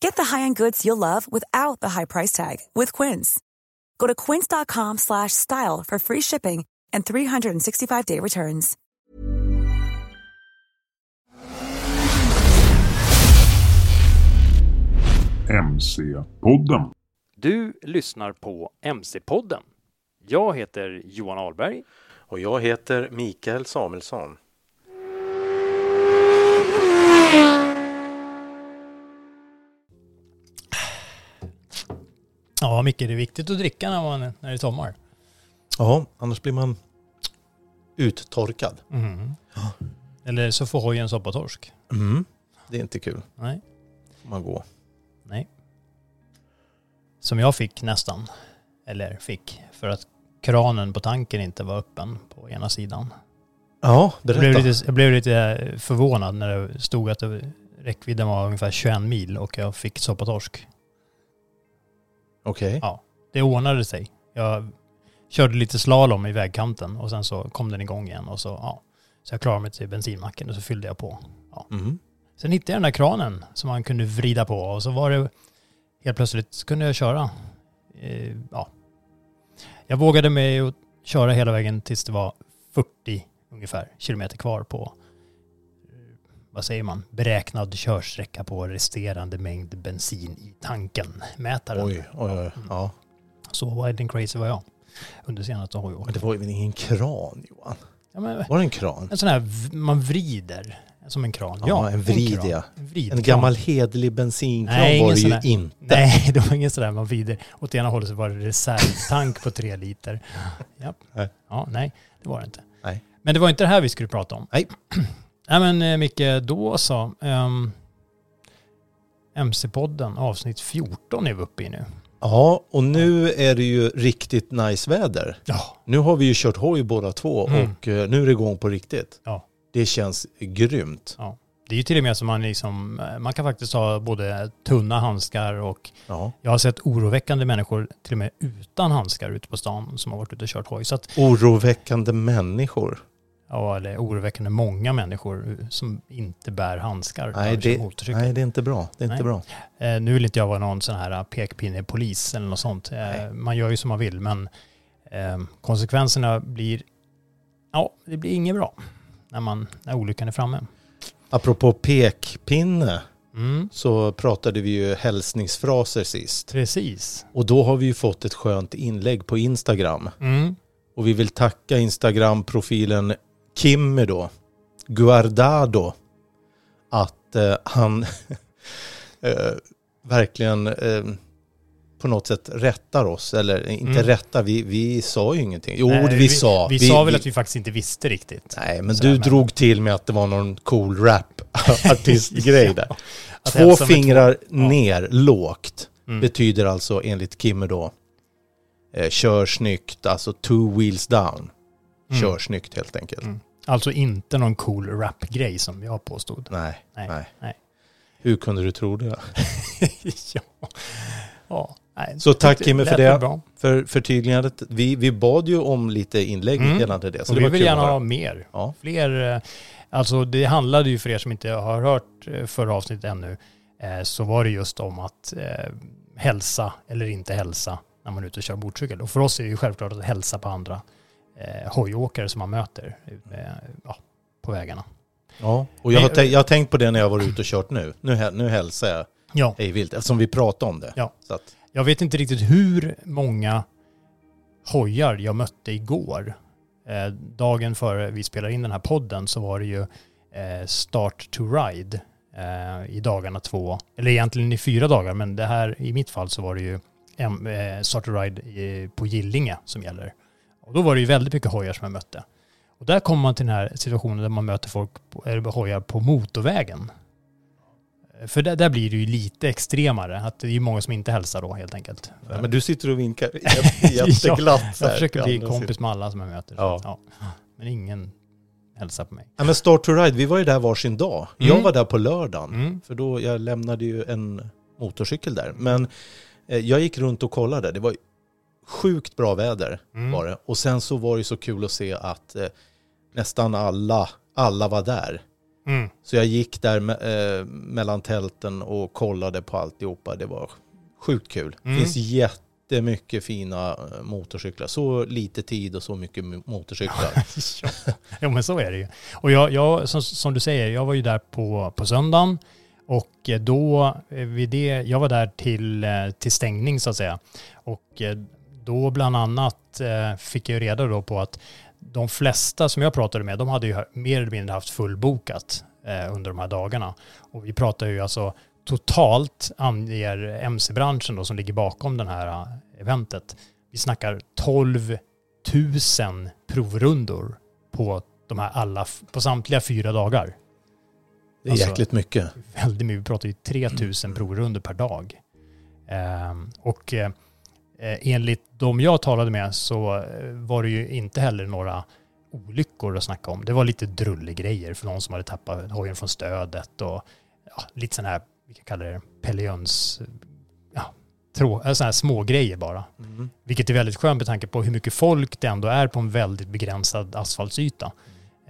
Get the high-end goods you'll love without the high price tag with Quince. Go to quince.com slash style for free shipping and 365-day returns. MC-podden. Du lyssnar på MC-podden. Jag heter Johan Ahlberg. Och jag heter Mikael Samuelsson. Ja, Micke, det är viktigt att dricka när, man, när det är sommar. Ja, annars blir man uttorkad. Mm. Eller så får hojen soppatorsk. Mm. Det är inte kul. Nej. Får man gå. Nej. Som jag fick nästan. Eller fick. För att kranen på tanken inte var öppen på ena sidan. Ja, Jag blev, berätta. lite, jag blev lite förvånad när det stod att det, räckvidden var ungefär 21 mil och jag fick soppatorsk. Okej. Ja, det ordnade sig. Jag körde lite slalom i vägkanten och sen så kom den igång igen och så, ja. Så jag klarade mig till bensinmacken och så fyllde jag på. Mm. Sen hittade jag den där kranen som man kunde vrida på och så var det helt plötsligt så kunde jag köra. Eh, ja. Jag vågade mig att köra hela vägen tills det var 40 ungefär kilometer kvar på vad säger man, beräknad körsträcka på resterande mängd bensin i tanken, mätaren. Oj, oj, oj. Ja. Så wild and crazy var jag under senaste Men hojåket. det var ju ingen kran Johan. Ja, men, Var det en kran? en sån här man vrider som en kran. Ja, en vrid, kran. ja. En, vrid En gammal hederlig bensinkran Nej, var det ju inte. Nej, det var ingen sådär man vrider. Åt ena hållet så var det reservtank på tre liter. Ja. Nej. ja, nej, det var det inte. Nej. Men det var inte det här vi skulle prata om. Nej. nej men eh, Micke, då så. Um, MC-podden avsnitt 14 är vi uppe i nu. Ja, och nu är det ju riktigt nice väder. Ja. Nu har vi ju kört hoj båda två Mm. och eh, nu är det igång på riktigt. Ja. Det känns grymt. ja. Det är ju till och med som man liksom, eh, man kan faktiskt ha både tunna handskar och Ja. jag har sett oroväckande människor till och med utan handskar ute på stan som har varit ute och kört hoj. Så att Oroväckande människor. Ja, eller oroväckande många människor som inte bär handskar Nej det, nej, det är inte bra. Det är inte bra. Eh, nu vill inte jag vara någon sån här pekpinne-polis eller något sånt. Eh, man gör ju som man vill, men eh, konsekvenserna blir, ja, det blir inget bra när, man, när olyckan är framme. Apropå pekpinne Mm, så pratade vi ju hälsningsfraser sist. precis. Och då har vi ju fått ett skönt inlägg på Instagram. Mm, Och vi vill tacka Instagram-profilen Kimmy då, Guardado, att eh, han eh, verkligen eh, på något sätt rättar oss. Eller inte Mm. rättar, vi, vi sa ju ingenting. Jo, Nej, vi, sa. Vi, sa väl att vi faktiskt inte visste riktigt. Nej, men Så du men- drog till med att det var någon cool rap-artistgrej där. Att Två med fingrar två- ja. ner, lågt, Mm. betyder alltså enligt Kimmy då, eh, kör snyggt, alltså two wheels down. Mm. Kör snyggt helt enkelt. Mm. Alltså inte någon cool rap-grej som jag påstod. Nej, Nej. nej. nej. Hur kunde du tro det? ja. Ja, nej, Så tack, det Kimmy, för det. Bra. För förtydligandet, vi, vi bad ju om lite inlägg Mm. gällande det. Så Och det vi vill gärna ha mer. Ja. Fler, eh, alltså det handlade ju för er som inte har hört eh, förra avsnittet ännu, eh, så var det just om att hälsa eller inte hälsa när man är ute och kör motorcykel. Och för oss är det ju självklart att hälsa på andra eh, hojåkare som man möter ja, på vägarna. Ja, och jag har, tänkt, jag har tänkt på det när jag var ute och kört nu. Nu, nu hälsar jag Ja, hej vilt, eftersom vi pratade om det. Ja. Så att, jag vet inte riktigt hur många hojar jag mötte igår. Eh, dagen före vi spelar in den här podden så var det ju eh, Start to Ride eh, i dagarna två, eller egentligen i fyra dagar, men det här i mitt fall så var det ju eh, Start to Ride på Gillinge som gäller. Och då var det ju väldigt mycket hojar som jag mötte. Och där kommer man till den här situationen där man möter folk, eller hojar på motorvägen. För där, där blir det ju lite extremare, att det är många som inte hälsar då helt enkelt. ja, men du sitter och vinkar jä- jätteglatt. så Jag försöker bli kompis med alla som jag möter. Ja. Men ingen hälsar på mig. Ja, men Start to Ride, vi var ju där varsin dag. Jag Mm. var där på lördagen. Mm. För då, jag lämnade ju en motorcykel där. Men eh, jag gick runt och kollade. Det var sjukt bra väder Mm. var det. Och sen så var det så kul att se att eh, nästan alla, alla var där. Mm. Så jag gick där me- eh, mellan tälten och kollade på alltihopa. Det var sjukt kul. Det Mm. finns jättemycket fina eh, motorcyklar. Så lite tid och så mycket mo- motorcyklar. ja. Jo men så är det ju. Och jag, jag som, som du säger, jag var ju där på, på söndagen och eh, då, eh, vid det, jag var där till, till stängning så att säga. Och då bland annat eh, fick jag ju reda då på att de flesta som jag pratade med, de hade ju mer eller mindre haft fullbokat eh, under de här dagarna. Och vi pratar ju alltså totalt anger MC-branschen då som ligger bakom den här eh, eventet. Vi snackar 12 000 provrundor på de här alla, på samtliga fyra dagar. Det är Alltså- jäkligt mycket. Väldigt mycket, vi pratar ju 3000 provrunder per dag. Ehm, och enligt de jag talade med så eh, var det ju inte heller några olyckor att snacka om. Det var lite drullegrejer för någon som hade tappat hojen från stödet och ja, lite sådana här, vi kan kalla det Pellions, ja, äh, sådana här små grejer bara. Mm. Vilket är väldigt skönt med tanke på hur mycket folk det ändå är på en väldigt begränsad asfaltsyta.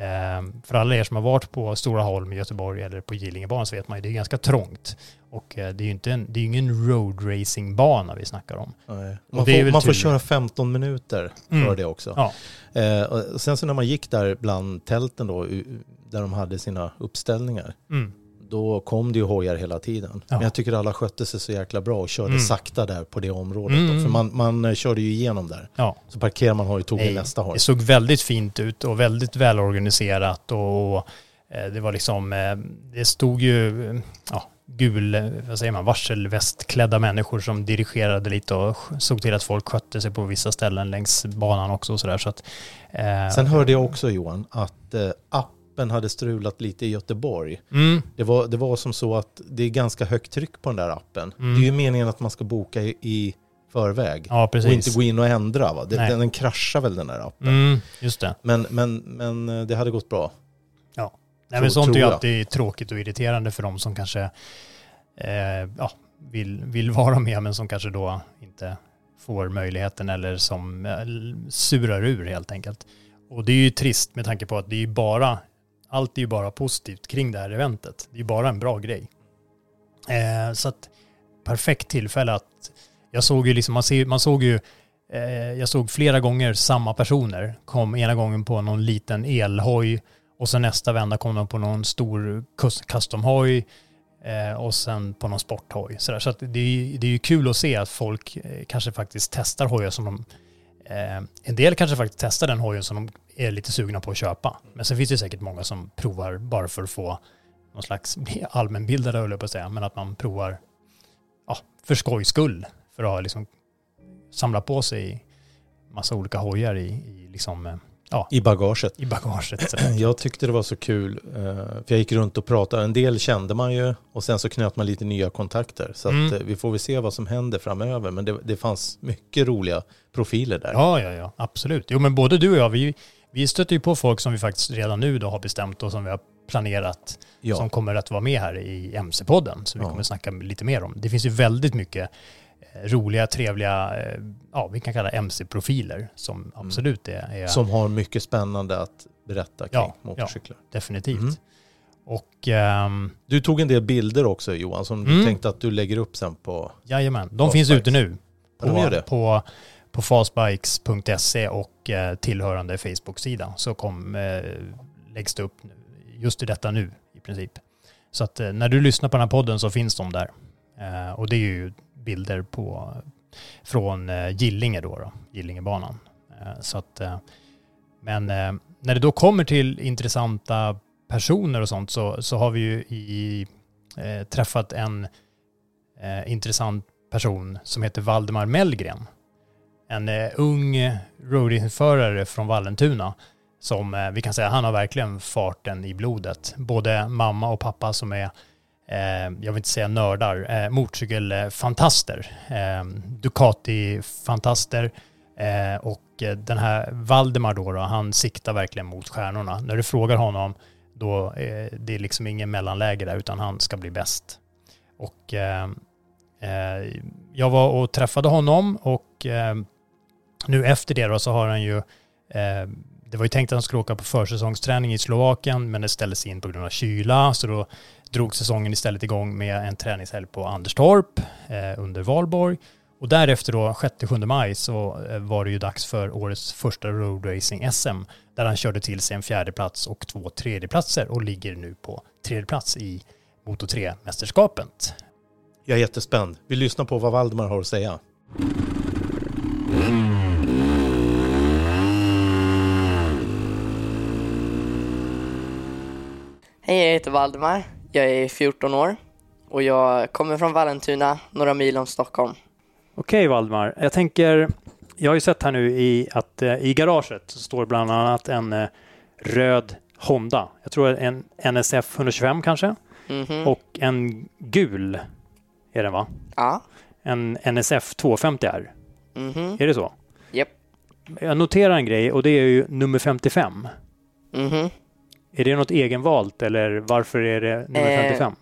Ehm, för alla er som har varit på Stora Holm i Göteborg eller på Gillingebanan så vet man ju det är ganska trångt. Och eh, det är ju inte en, det är ingen road racing-bana vi snackar om. Man, får, man får köra 15 minuter Mm. för det också. Ja. Eh, och sen så när man gick där bland tälten då, där de hade sina uppställningar, Mm. Då kom det ju hojar hela tiden. Ja. Men jag tycker alla skötte sig så jäkla bra och körde Mm. sakta där på det området. Mm. För man, man eh, körde ju igenom där. ja. Så parkerar man hoj, tog Nej, vi nästa hoj. Det såg väldigt fint ut och väldigt välorganiserat och eh, det var liksom, eh, det stod ju, ja, gul, vad säger man, varselvästklädda människor som dirigerade lite och såg till att folk skötte sig på vissa ställen längs banan också och sådär. Så att, eh, Sen hörde jag också Johan att eh, appen hade strulat lite i Göteborg. mm, Det var, det var som så att det är ganska högt tryck på den där appen. Mm. Det är ju meningen att man ska boka i, i förväg. ja, och inte gå in och ändra. Va? Det, Nej. den, den kraschar väl den där appen. Mm, just det. Men, men, men eh, det hade gått bra. Nej, Tror- men sånt är ju alltid tråkigt och irriterande för de som kanske eh, ja, vill, vill vara med men som kanske då inte får möjligheten eller som eh, surar ur helt enkelt. Och det är ju trist med tanke på att det är ju bara, allt är ju bara positivt kring det här eventet. Det är ju bara en bra grej. Eh, så att perfekt tillfälle att, jag såg ju liksom, man, ser, man såg ju eh, jag såg flera gånger samma personer. Kom ena gången på någon liten elhoj och sen nästa vända kom de på någon stor customhoj custom-hoj eh, och sen på någon sporthoj. Så, där. så att det, är, ju- det är ju kul att se att folk eh, kanske faktiskt testar hojar som de... Eh, en del kanske faktiskt testar den hojen som de är lite sugna på att köpa. Men sen finns det säkert många som provar bara för att få någon slags allmänbildade höll jag på att säga. Men att man provar ja, för skojs skull. För att liksom samla på sig massa olika hojar i, i, liksom, eh, ja, I bagaget. i bagaget. Jag tyckte det var så kul, eh, för jag gick runt och pratade. En del kände man ju och sen så knöt man lite nya kontakter. Så Mm. eh, vi får väl se vad som händer framöver. Men det, det fanns mycket roliga profiler där. Ja, ja, ja, absolut. Jo, men både du och jag, vi, vi stöter ju på folk som vi faktiskt redan nu då har bestämt och som vi har planerat Ja. som kommer att vara med här i MC-podden. Så vi Ja. kommer snacka lite mer om. Det finns ju väldigt mycket roliga, trevliga, eh, ja vi kan kalla MC-profiler som absolut är, är Som har mycket spännande att berätta kring Ja, motorcyklar. definitivt. Mm. Och ehm, Du tog en del bilder också Johan som du Mm. tänkte att du lägger upp sen på... jajamän, de Fastbikes. finns ute nu. Ja, de gör det. på, på fastbikes.se och eh, tillhörande Facebook-sida så kom, eh, läggs det upp just i detta nu i princip. Så att eh, när du lyssnar på den här podden så finns de där. Eh, och det är ju bilder på, från eh, Gillinge då, då Gillingebanan. Eh, så att, eh, men när det då kommer till intressanta personer och sånt så, så har vi ju i, eh, träffat en eh, intressant person som heter Valdemar Mellgren. En eh, ung roadingförare från Vallentuna som vi kan säga, han har verkligen farten i blodet. Både mamma och pappa som är, eh, Eh, jag vill inte säga nördar, eh, motorcykelfantaster. Eh, Ducati-fantaster. Eh, och eh, den här Valdemar då, då, han siktar verkligen mot stjärnorna. När du frågar honom, då eh, det är liksom ingen mellanläge där, utan han ska bli bäst. Och eh, eh, jag var och träffade honom och eh, nu efter det då så har han ju, eh, det var ju tänkt att han skulle åka på försäsongsträning i Slovakien men det ställdes in på grund av kyla så då drog säsongen istället igång med en träningshelg på Anderstorp eh, under Valborg. Och därefter då 6-7 maj så eh, var det ju dags för årets första roadracing-SM där han körde till sig en fjärde plats och två tredjeplatser och ligger nu på tredje plats i Moto 3-mästerskapet. Jag är jättespänd. Vi lyssnar på vad Valdemar har att säga. Hej, jag heter Valdemar. Jag är 14 år och jag kommer från Vallentuna, några mil om Stockholm. Okej Valdemar, jag tänker, jag har ju sett här nu i att eh, i garaget så står bland annat en eh, röd Honda. Jag tror en NSF 125 kanske. Mhm. Och en gul är den va? Ja. En NSF 250R. Mhm. Är det så? Japp. Jag noterar en grej och det är ju nummer 55. Mhm. Är det något egenvalt eller varför är det nummer Eh, 55?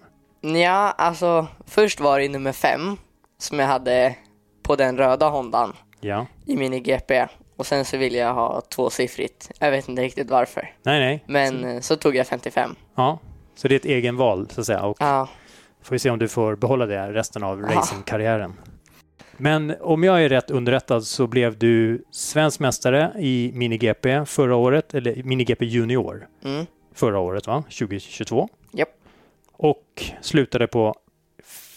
Ja, alltså först var det nummer fem som jag hade på den röda Hondan Ja. i min GP och sen så ville jag ha tvåsiffrigt. Jag vet inte riktigt varför, Nej, nej. men eh, så tog jag 55. Ja. Så det är ett egenval så att säga. Och Ja, får vi se om du får behålla det resten av Aha. racingkarriären. Men om jag är rätt underrättad så blev du svensk mästare i MiniGP förra året, eller MiniGP Junior mm. Förra året va? 2022. Japp. Och slutade på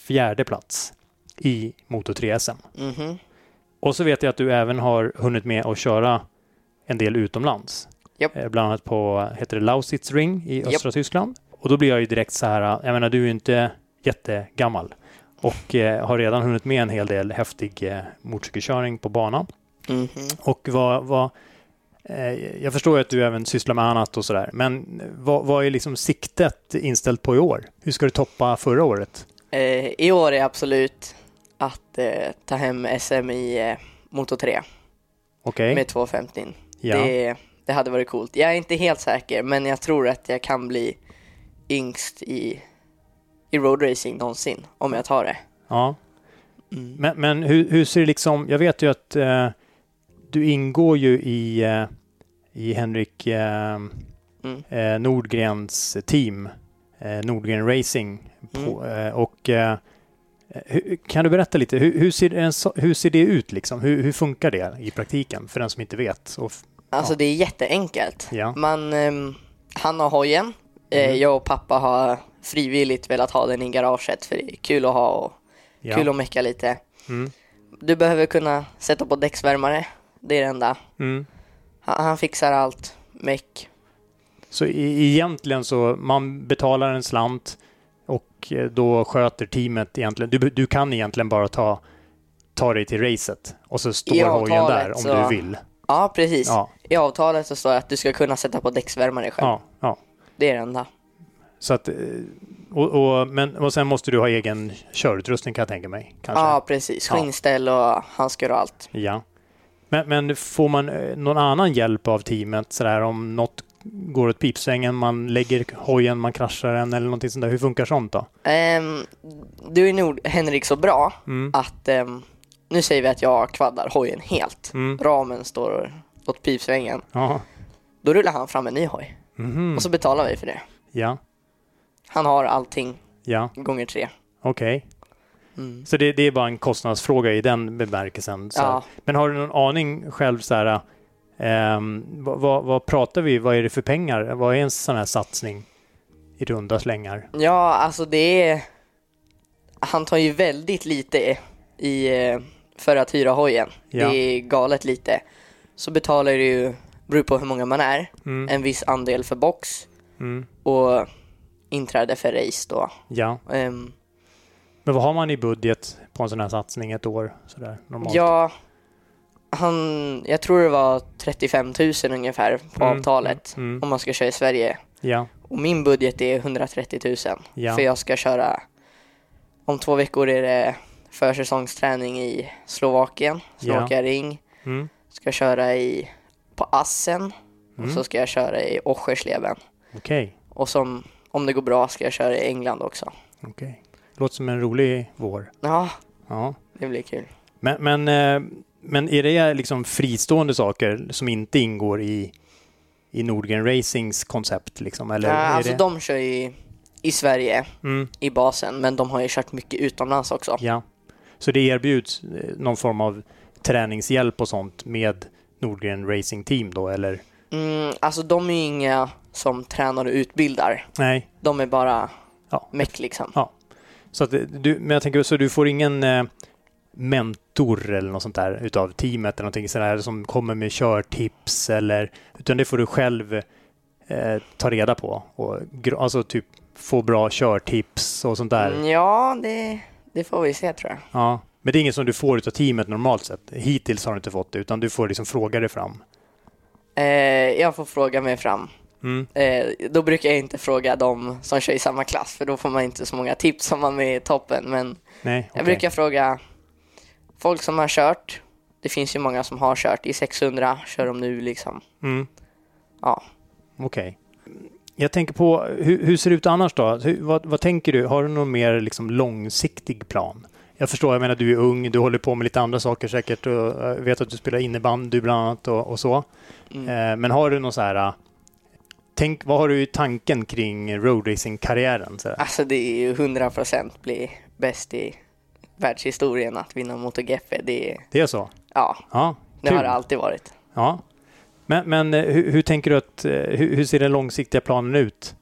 fjärde plats i Moto 3 SM. Mhm. Och så vet jag att du även har hunnit med att köra en del utomlands. Japp. Eh, Bland annat på, heter det Lausitz Ring i östra Tyskland. Och då blir jag ju direkt så här, jag menar du är ju inte jättegammal och eh, har redan hunnit med en hel del häftig eh, motorcykelkörning på banan. Mhm. Och vad, vad jag förstår att du även sysslar med annat och sådär, men vad, vad är liksom siktet inställt på i år? Hur ska du toppa förra året? Eh, I år är absolut att eh, ta hem SM i eh, Moto 3 Okej? med 250. Ja. Det, det hade varit coolt. Jag är inte helt säker, men jag tror att jag kan bli yngst i, i roadracing någonsin om jag tar det. ja. Mm. Men, men hur, hur ser det liksom, jag vet ju att eh, du ingår ju i, eh, i Henrik eh, Mm. eh, Nordgrens team, Nordgren Racing. På, Mm. och kan du berätta lite, hur, hur, ser, en, hur ser det ut liksom? Hur, hur funkar det i praktiken för den som inte vet? Och, f- Alltså Ja. det är jätteenkelt. ja. Man, ehm, han har hojen. Mhm. jag och pappa har frivilligt velat ha den i garaget för det är kul att ha och ja. kul att mecka lite. Mm. Du behöver kunna sätta på däcksvärmare. Det är det enda. Mm. Han, han fixar allt. Meck. Så e- egentligen så, man betalar en slant och eh, då sköter teamet egentligen, du, du kan egentligen bara ta, ta dig till racet och så står I hojen där om så- du vill. Ja, precis. Ja, I avtalet så står det att du ska kunna sätta på däcksvärmare själv. ja, ja. Det är det enda. Så att, eh, och, och, men, och sen måste du ha egen körutrustning kan jag tänka mig. Kanske. Ja, precis. Skinnställ och handskar och allt. Ja. Men, men får man eh, någon annan hjälp av teamet sådär om något går åt pipsvängen, man lägger hojen, man kraschar den eller någonting sånt där. Hur funkar sånt då? Ehm, du är nog, Henrik, så bra Mm. att ehm, nu säger vi att jag kvaddar hojen helt. Mm. Ramen står åt pipsvängen. Ja. Då rullar han fram en ny hoj. Mhm. Och så betalar vi för det. Ja. Han har allting Ja. gånger tre. Okej. Mm. Så det, det är bara en kostnadsfråga i den bemärkelsen. Så. Ja. Men har du någon aning själv så här, ehm, vad, vad, vad pratar vi, vad är det för pengar? Vad är en sån här satsning i runda slängar? Ja, alltså det är... Han tar ju väldigt lite i, eh, för att hyra hojen. Ja. Det är galet lite. Så betalar du ju, beror på hur många man är, Mm. en viss andel för box Mm. och inträde för race då. Ja. Ehm, Men vad har man i budget på en sån här satsning ett år? Sådär, normalt? ja, han, jag tror det var 35 000 ungefär på Mm, avtalet mm, mm. om man ska köra i Sverige. Ja. Och min budget är 130 000 Ja. för jag ska köra om två veckor är det försäsongsträning i Slovakien, Slovakia ring. Mm. Ska köra i på Assen och Mm. så ska jag köra i Oschersleben. Okej. Och som, om det går bra ska jag köra i England också. Okej. Låter som en rolig vår. Ja, Ja. det blir kul. Men, men, eh, men är det liksom fristående saker som inte ingår i, i Nordgren Racings koncept? Liksom, eller ja, alltså det... de kör ju i Sverige Mm, i basen, men de har ju kört mycket utomlands också. ja. Så det erbjuds eh, någon form av träningshjälp och sånt med Nordgren Racing Team då, eller? Mm, alltså de är ju inga som tränar och utbildar. Nej. De är bara Ja. meck liksom. Ja. Så att det- du, men jag tänker så du får ingen eh, mentor eller något sånt där utav teamet eller någonting sådär som kommer med körtips eller utan det får du själv eh, ta reda på och alltså typ få bra körtips och sånt där. Mm, ja, det, det får vi se tror jag. Ja. Men det är inget som du får utav teamet normalt sett. Hittills har du inte fått det utan du får liksom fråga dig fram. Eh, jag får fråga mig fram. Mm. Eh, då brukar jag inte fråga de som kör i samma klass för då får man inte så många tips som man är i toppen. Men Nej, jag okej. brukar fråga folk som har kört. Det finns ju många som har kört i 600, kör de nu liksom. Mm. Ja. Okej. Jag tänker på, hur, hur ser det ut annars då? Hur, vad, vad tänker du? Har du någon mer liksom långsiktig plan? Jag förstår, jag menar du är ung, du håller på med lite andra saker säkert och jag vet att du spelar innebandy bland annat och, och så. Mm. Eh, men har du någon så här, tänk, vad har du i tanken kring roadracing-karriären? Alltså det är ju 100% bli bäst i världshistorien att vinna MotoGP. Det är, Det är så? ja, Ja, det kul. har det alltid varit. Ja. Men, men eh, hur, hur tänker du att, eh, hur, hur ser den långsiktiga planen ut?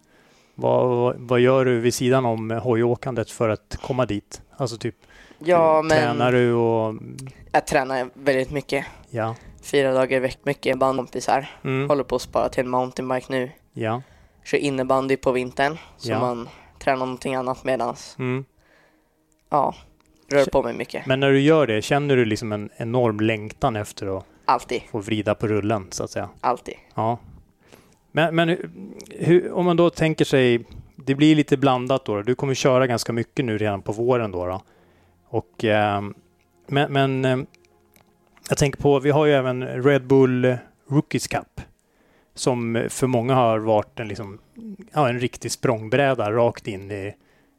Vad, vad, vad gör du vid sidan om hojåkandet för att komma dit? Alltså typ, Ja, men tränar du och jag tränar väldigt mycket. ja. Fyra dagar i veckan, mycket bandkompisar. Mm. Håller på att spara till en mountainbike nu. Ja. Kör innebandy på vintern så Ja. man tränar någonting annat medans, Mm. ja, rör på mig mycket. Men när du gör det, känner du liksom en enorm längtan efter att Alltid, få vrida på rullen så att säga? alltid. Ja. Men, men hur- hur, om man då tänker sig, det blir lite blandat då. Du kommer köra ganska mycket nu redan på våren då. då. Och, ehm, men men ehm, jag tänker på, vi har ju även Red Bull Rookies Cup. Som för många har varit en, liksom, ja, en riktig språngbräda rakt in i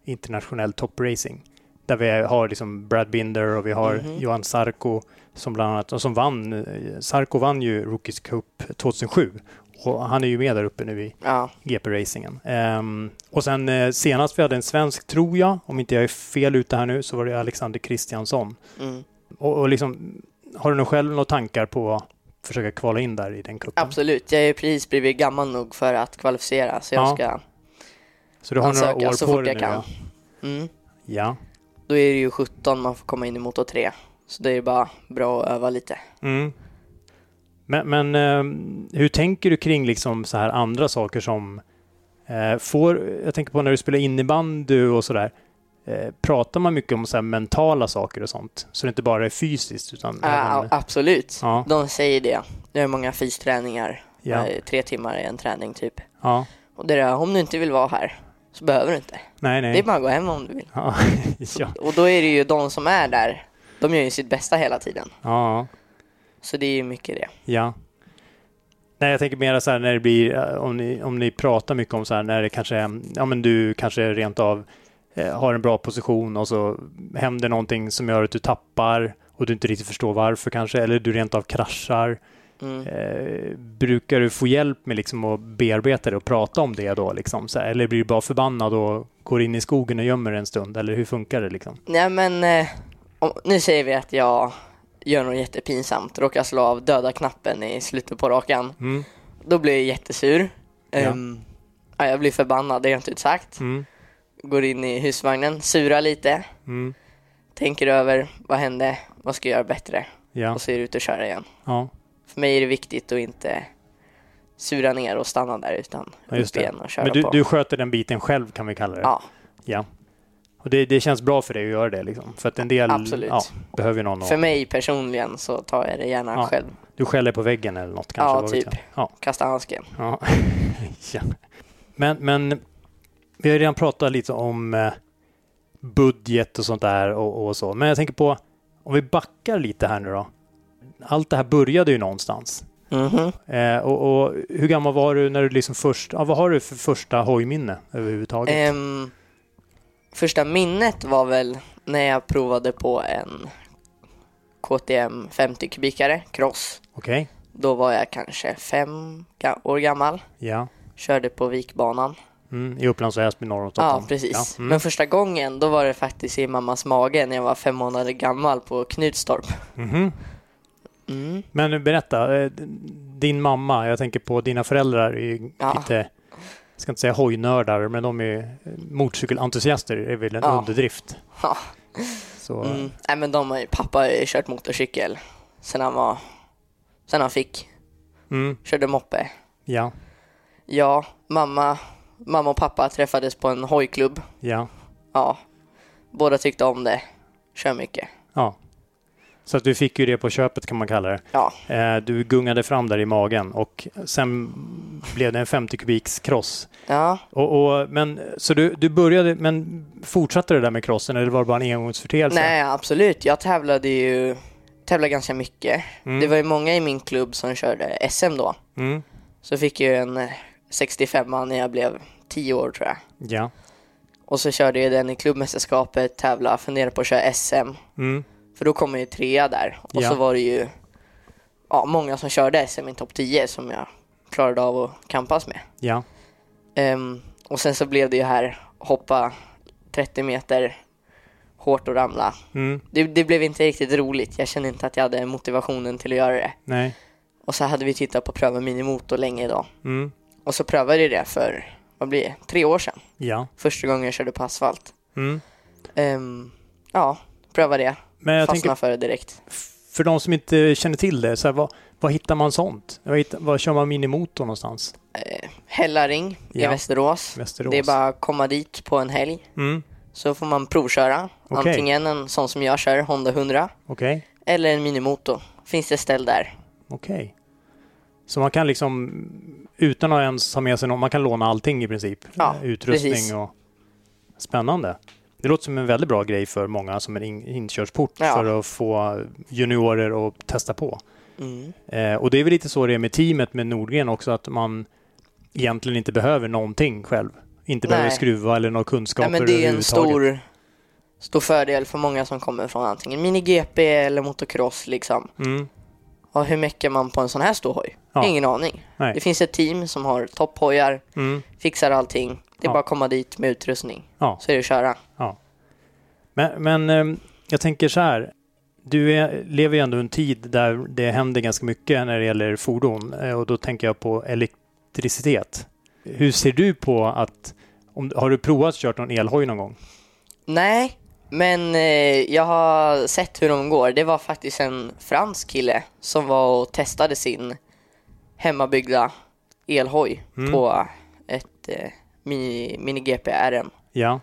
internationell topracing. Där vi har liksom Brad Binder och vi har Mhm. Johan Sarko som bland annat, och som vann, Sarko vann ju Rookies Cup 2007 och han är ju med där uppe nu i Ja, GP-racingen. Ehm, och sen eh, senast vi hade en svensk, tror jag, om inte jag är fel ute här nu, så var det Alexander Kristiansson. mm. Och, och liksom, har du nog själv några tankar på försöka kvala in där i den cupen? absolut. Jag är precis blivit gammal nog för att kvalificera så jag Ja. ska, Så du har några år så på fort dig jag nu? kan. Ja. mm. ja. Då är det ju 17 man får komma in i motor 3. Så det är bara bra att öva lite. Mm. Men, men ehm, hur tänker du kring liksom så här andra saker som eh, får, jag tänker på när du spelar innebandy och sådär, eh, pratar man mycket om så mentala saker och sånt? Så det inte bara är fysiskt utan Ja, även, absolut. Ja. De säger det. Det är många fysträningar. Ja. Eh, Tre timmar i en träning typ. ja. Och det är om du inte vill vara här så behöver du inte. Nej, nej. Det är bara att gå hem om du vill. Ja. ja. Och då är det ju de som är där, de gör ju sitt bästa hela tiden. ja. Så det är ju mycket det. Ja. Nej, jag tänker mer så här när det blir, eh, om ni, om ni pratar mycket om så här när det kanske är, ja men du kanske rent av har en bra position och så händer någonting som gör att du tappar och du inte riktigt förstår varför kanske, eller du rent av kraschar. Mm. Eh, brukar du få hjälp med liksom att bearbeta det och prata om det då? Liksom, här, eller blir du bara förbannad och går in i skogen och gömmer en stund? Eller hur funkar det? Liksom? Nej men, eh, om, nu säger vi att jag gör något jättepinsamt, råkar slå av döda knappen i slutet på rakan. Mm. Då blir jag jättesur. Ja. Ehm, ja, jag blir förbannad, det är inte ut sagt. Mm. Går in i husvagnen, surar lite, Mm. tänker över vad hände, vad ska jag göra bättre? Ja. Och så är det ut och köra igen. ja, För mig är det viktigt att inte sura ner och stanna där utan Ja, upp igen och köra men du, på. du sköter den biten själv kan vi kalla det? Ja, Ja. Och det, det känns bra för dig att göra det liksom? För att en del Absolut. Ja, behöver någon för att... mig personligen så tar jag det gärna Ja. själv. Du skäller på väggen eller något kanske? Ja, typ. Ja. Kasta handsken. Ja. ja. Men, men vi har ju redan pratat lite om eh, budget och sånt där och, och så. Men jag tänker på, om vi backar lite här nu då. Allt det här började ju någonstans. Mhm. Eh, och, och hur gammal var du när du liksom först, ja, vad har du för första hojminne överhuvudtaget? Ehm, första minnet var väl när jag provade på en KTM 50 kubikare cross. Okej, Då var jag kanske fem år gammal. ja. Körde på Vikbanan. Mm, I Upplands Väsby norr om Ja, Stockholm. precis. Ja, mm. Men första gången, då var det faktiskt i mammas mage när jag var fem månader gammal på Knutstorp. Mhm. Mm. Men berätta, eh, din mamma, jag tänker på dina föräldrar, är ju Ja. lite, jag ska inte säga hojnördar, men de är motorcykelentusiaster, är väl en Ja. underdrift. Ja. Så, Mm. Nej men de pappa har ju kört motorcykel sen han var, sen han fick, mm, körde moppe. ja, Ja, mamma, mamma och pappa träffades på en hojklubb. ja, Ja, båda tyckte om det. Kör mycket. ja. Så att du fick ju det på köpet kan man kalla det. Ja, Eh, Du gungade fram där i magen och sen blev det en 50 kubiks cross. ja. Och, och, men, så du, du började, men fortsatte det där med crossen eller var det bara en engångsföreteelse? Nej, absolut. Jag tävlade ju tävlade ganska mycket. Mm. Det var ju många i min klubb som körde SM då. Mm. Så fick jag en 65 när jag blev 10 år tror jag. Ja. Och så körde jag den i klubbmästerskapet, tävla, funderade på att köra SM. Mm. För då kom jag ju trea där. Och Ja. så var det ju ja, många som körde SM i topp 10 som jag klarade av att kampas med. Ja. Ehm, och sen så blev det ju här hoppa 30 meter hårt och ramla. Mm. Det, det blev inte riktigt roligt. Jag kände inte att jag hade motivationen till att göra det. Nej. Och så hade vi tittat på pröva minimotor länge idag. Mm. Och så prövade jag det för, vad blir det, tre år sedan. Ja. Första gången jag körde på asfalt. Mm. Ehm, ja, prövade det. Men jag Fastnade tänker, för det direkt. för de som inte känner till det, så här, vad, vad hittar man sånt? Vad, hittar, vad kör man minimotor någonstans? Eh, Hällaring i Ja. Västerås. Västerås? Det är bara att komma dit på en helg. Mm. Så får man provköra. Okej. Antingen en sån som jag kör, Honda 100. Okej. Eller en minimotor. Finns det ställ där. Okej. Så man kan liksom, utan att ens ha med sig någon, man kan låna allting i princip? Ja, Eh, Utrustning precis. och... Spännande. Det låter som en väldigt bra grej för många som en in, inkörsport Ja. för att få juniorer att testa på. Mm. Eh, och det är väl lite så det är med teamet med Nordgren också, att man egentligen inte behöver någonting själv. Inte behöver Nej. skruva eller några kunskaper Nej, men det är en stor, stor fördel för många som kommer från antingen mini-GP eller motocross liksom. Mm. Och hur mäcker man på en sån här stor hoj? Ja. Ingen aning. Nej. Det finns ett team som har topphojar, Mm. fixar allting. Det är Ja. bara att komma dit med utrustning. Ja. Så är det att köra. Men, men eh, jag tänker så här. Du är, lever ju ändå en tid där det händer ganska mycket när det gäller fordon eh, och då tänker jag på elektricitet. Hur ser du på att, om, har du provat att köra någon elhoj någon gång? Nej, men eh, jag har sett hur de går. Det var faktiskt en fransk kille som var och testade sin hemmabyggda elhoj Mm. på ett eh, mini, mini GP RM. Ja.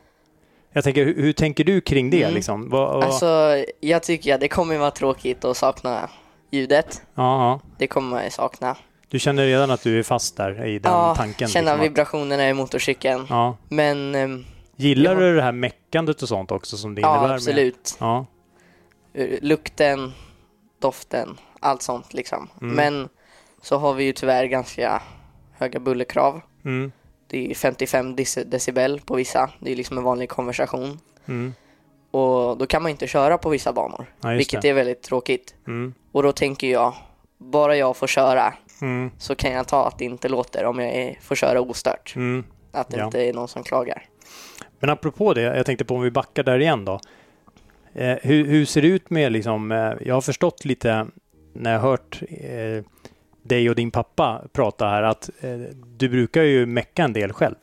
Jag tänker, hur, hur tänker du kring det Mm. liksom? Vad, vad, Alltså, jag tycker att det kommer vara tråkigt att sakna ljudet. ja, ja. Det kommer man ju sakna. Du känner redan att du är fast där i den ja, tanken? känna liksom, vibrationerna i motorcykeln. Ja. Men ehm, Gillar Ja. du det här meckandet och sånt också som det ja, innebär? Med? absolut. Ja. Eh, Lukten, doften, allt sånt liksom. Mm. Men så har vi ju tyvärr ganska höga bullerkrav. Mm. Det är 55 deci- decibel på vissa. Det är liksom en vanlig konversation. Mm. Och då kan man inte köra på vissa banor, Ja, vilket det. är väldigt tråkigt. Mm. Och då tänker jag, bara jag får köra Mm. så kan jag ta att det inte låter om jag är, får köra ostört. Mm. Att det Ja. inte är någon som klagar. Men apropå det, jag tänkte på om vi backar där igen då. Eh, hur, hur ser det ut med liksom, eh, jag har förstått lite när jag hört eh, dig och din pappa prata här att eh, du brukar ju mecka en del själv.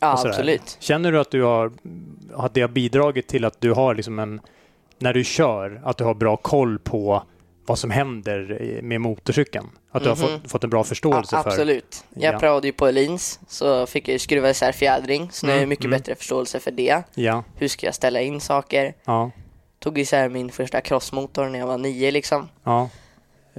Ja, absolut. Känner du att du har, att det har bidragit till att du har liksom en, när du kör, att du har bra koll på vad som händer med motorcykeln? Att du har Mhm. fått, fått en bra Ja, förståelse för... absolut. Jag Ja. prövade ju på Elins så fick jag skruva isär fjädring så nu har jag Mm, mycket mm. bättre förståelse för det. Ja, Hur ska jag ställa in saker? ja, Tog isär min första crossmotor när jag var nio liksom. ja.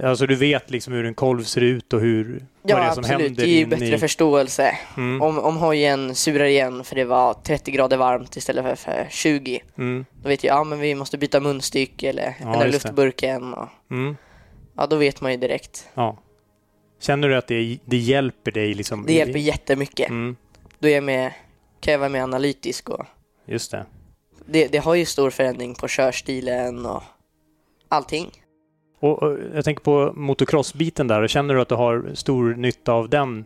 Alltså du vet liksom hur en kolv ser ut och hur, vad det är Ja, som absolut. händer Det är ju bättre i... förståelse. Mm, Om, om hojen surar igen för det var 30 grader varmt istället för, för 20. mm, Då vet jag, ja men vi måste byta munstyck eller Ja, ändra luftburken. Och, mm, ja, då vet man ju direkt. ja. Känner du att det, det hjälper dig liksom? Det i- hjälper jättemycket. Mm, Då är jag med, kan jag vara mer analytisk och just det. det, det har ju stor förändring på körstilen och allting. Och, jag tänker på motocross-biten där. Känner du att du har stor nytta av den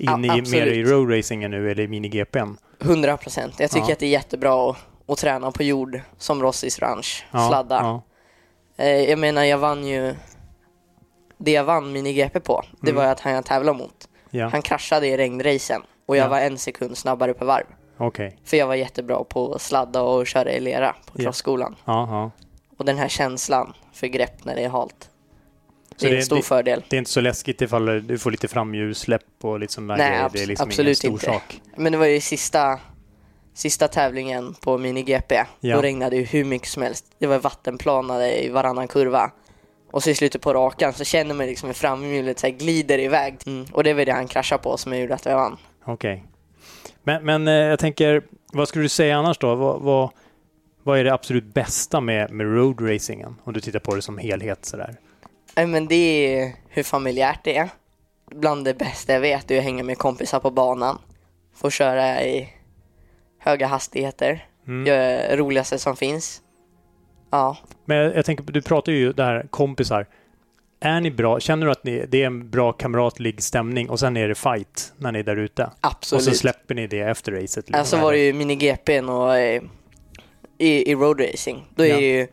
in Ja, i, mer i roadracingen nu eller i mini-GPn? 100 procent. Jag tycker Ja. att det är jättebra att, att träna på jord som Rossis ranch, Ja, sladda. Eh, jag menar, jag vann ju... Det jag vann mini-GP på, det Mm. var att han jag tävlade mot. Han kraschade i regnracen och jag Ja. var en sekund snabbare per varv. okej. För jag var jättebra på att sladda och köra i lera på crossskolan. Och den här känslan för grepp när det är halt. Det är det- en stor det- fördel. Det är inte så läskigt ifall du får lite framhjulssläpp och lite sådana Nej, grejer. Det är liksom absolut ingen stor inte. sak. Men det var ju sista, sista tävlingen på mini-GP. Ja. Då regnade ju hur mycket som helst. Det var vattenplanade i varannan kurva. Och så i slutet på rakan så känner man liksom hur framhjulet så glider iväg. Mm. Och det var det han kraschade på som gjorde att jag vann. Okej. Men, men eh, jag tänker, vad skulle du säga annars då? Vad, vad, vad är det absolut bästa med, med roadracingen? Om du tittar på det som helhet sådär. Nej, men det är hur familjärt det är. Bland det bästa jag vet är att hänga med kompisar på banan. Få köra i höga hastigheter. Mm. Det roligaste som finns. Ja, Men jag, jag tänker, du pratar ju där kompisar. Är ni bra? Känner du att ni, det är en bra kamratlig stämning och sen är det fight när ni är där ute? absolut. Och så släpper ni det efter racet? liksom, Alltså var det ju mini-GPn och eh, i, i roadracing. Då är Ja. det ju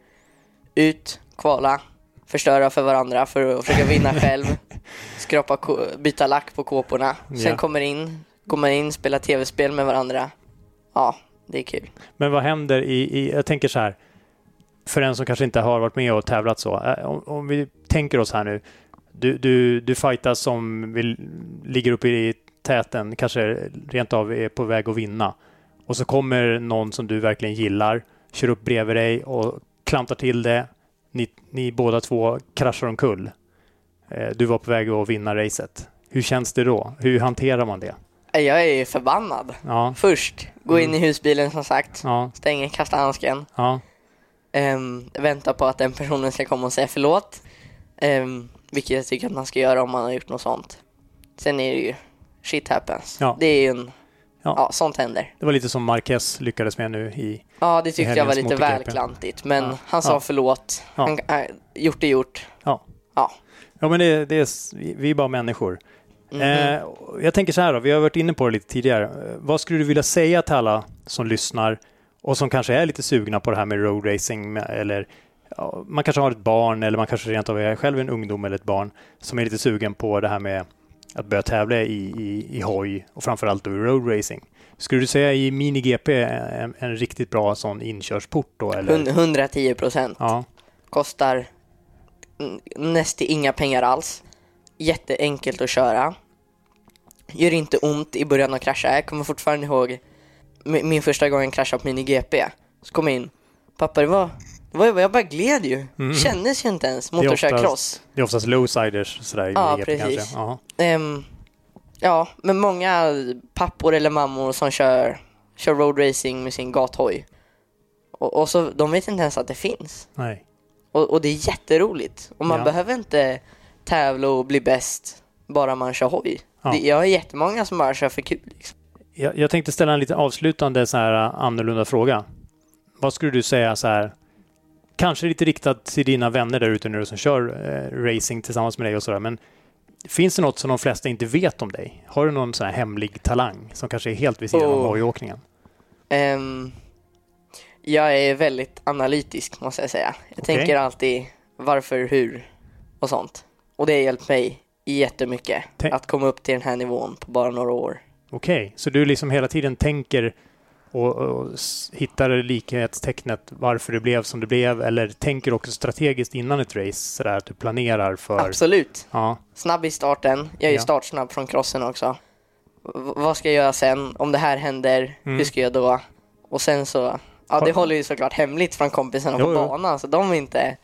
ut, kvala, förstöra för varandra för att försöka vinna själv. Skrapa, byta lack på kåporna. Sen Ja. kommer in, man in, spelar tv-spel med varandra. Ja, det är kul. Men vad händer i, i, jag tänker så här, för en som kanske inte har varit med och tävlat så. eh, Om, om vi tänker oss här nu, du, du, du fightas som vill, ligger uppe i täten, kanske rent av är på väg att vinna. Och så kommer någon som du verkligen gillar, kör upp bredvid dig och klantar till det. Ni, ni båda två kraschar omkull. Eh, Du var på väg att vinna racet. Hur känns det då? Hur hanterar man det? Eh, Jag är ju förbannad. Ja, Först, gå in Mm. i husbilen som sagt. ja, Stänger, kastar handsken. ja. Um, vänta på att den personen ska komma och säga förlåt. Um, vilket jag tycker att man ska göra om man har gjort något sånt. Sen är det ju shit happens. Ja. Det är ju en, Ja. ja. sånt händer. Det var lite som Marquez lyckades med nu i Ja, det tyckte jag var lite väl klantigt. Men Ja. han sa Ja. förlåt. Han, äh, gjort är gjort. Ja. Ja. Ja, men det, det är, vi- är bara människor. Mhm. Eh, jag tänker så här då, vi har varit inne på det lite tidigare. Eh, vad skulle du vilja säga till alla som lyssnar och som kanske är lite sugna på det här med roadracing eller man kanske har ett barn eller man kanske rent av är själv en ungdom eller ett barn som är lite sugen på det här med att börja tävla i, i, i hoj och framförallt då i roadracing. Skulle du säga i mini-GP en, en riktigt bra sån inkörsport då? Eller? Hund- 110 procent. Ja, Kostar nästan inga pengar alls. Jätteenkelt att köra. Gör inte ont i början att krascha. Jag kommer fortfarande ihåg min, första gång jag kraschade på mini-GP. Så kom jag in. Pappa, det var, jag bara gled ju. Mm. Kändes ju inte ens är mot att köra oftast- cross. det är oftast lowsiders sådär i Ja, mini-GP precis. kanske. Ja. Ehm, ja, men många pappor eller mammor som kör, kör roadracing med sin gathoj. Och, och så, de vet inte ens att det finns. Nej. Och, och det är jätteroligt. Och man Ja. behöver inte tävla och bli bäst bara man kör hoj. Ja. Det, jag har jättemånga som bara kör för kul. Liksom. Jag, jag tänkte ställa en lite avslutande så här annorlunda fråga. vad skulle du säga så här, kanske lite riktat till dina vänner där ute nu som kör eh, racing tillsammans med dig och sådär, men finns det något som de flesta inte vet om dig? Har du någon sån här hemlig talang som kanske är helt vid sidan Oh. av hojåkningen? Ehm, jag är väldigt analytisk måste jag säga. Jag Okej. tänker alltid varför, hur och sånt. Och det har hjälpt mig jättemycket Tänk- att komma upp till den här nivån på bara några år. Okej, så du liksom hela tiden tänker och, och hittar likhetstecknet varför det blev som det blev eller tänker också strategiskt innan ett race sådär att du planerar för... Absolut. Ja, Snabb i starten. Jag är ju Ja. startsnabb från crossen också. V- vad ska jag göra sen? Om det här händer, Mm. hur ska jag då? Och sen så, ja det Har- håller ju såklart hemligt från kompisarna Jo, på banan så de är inte,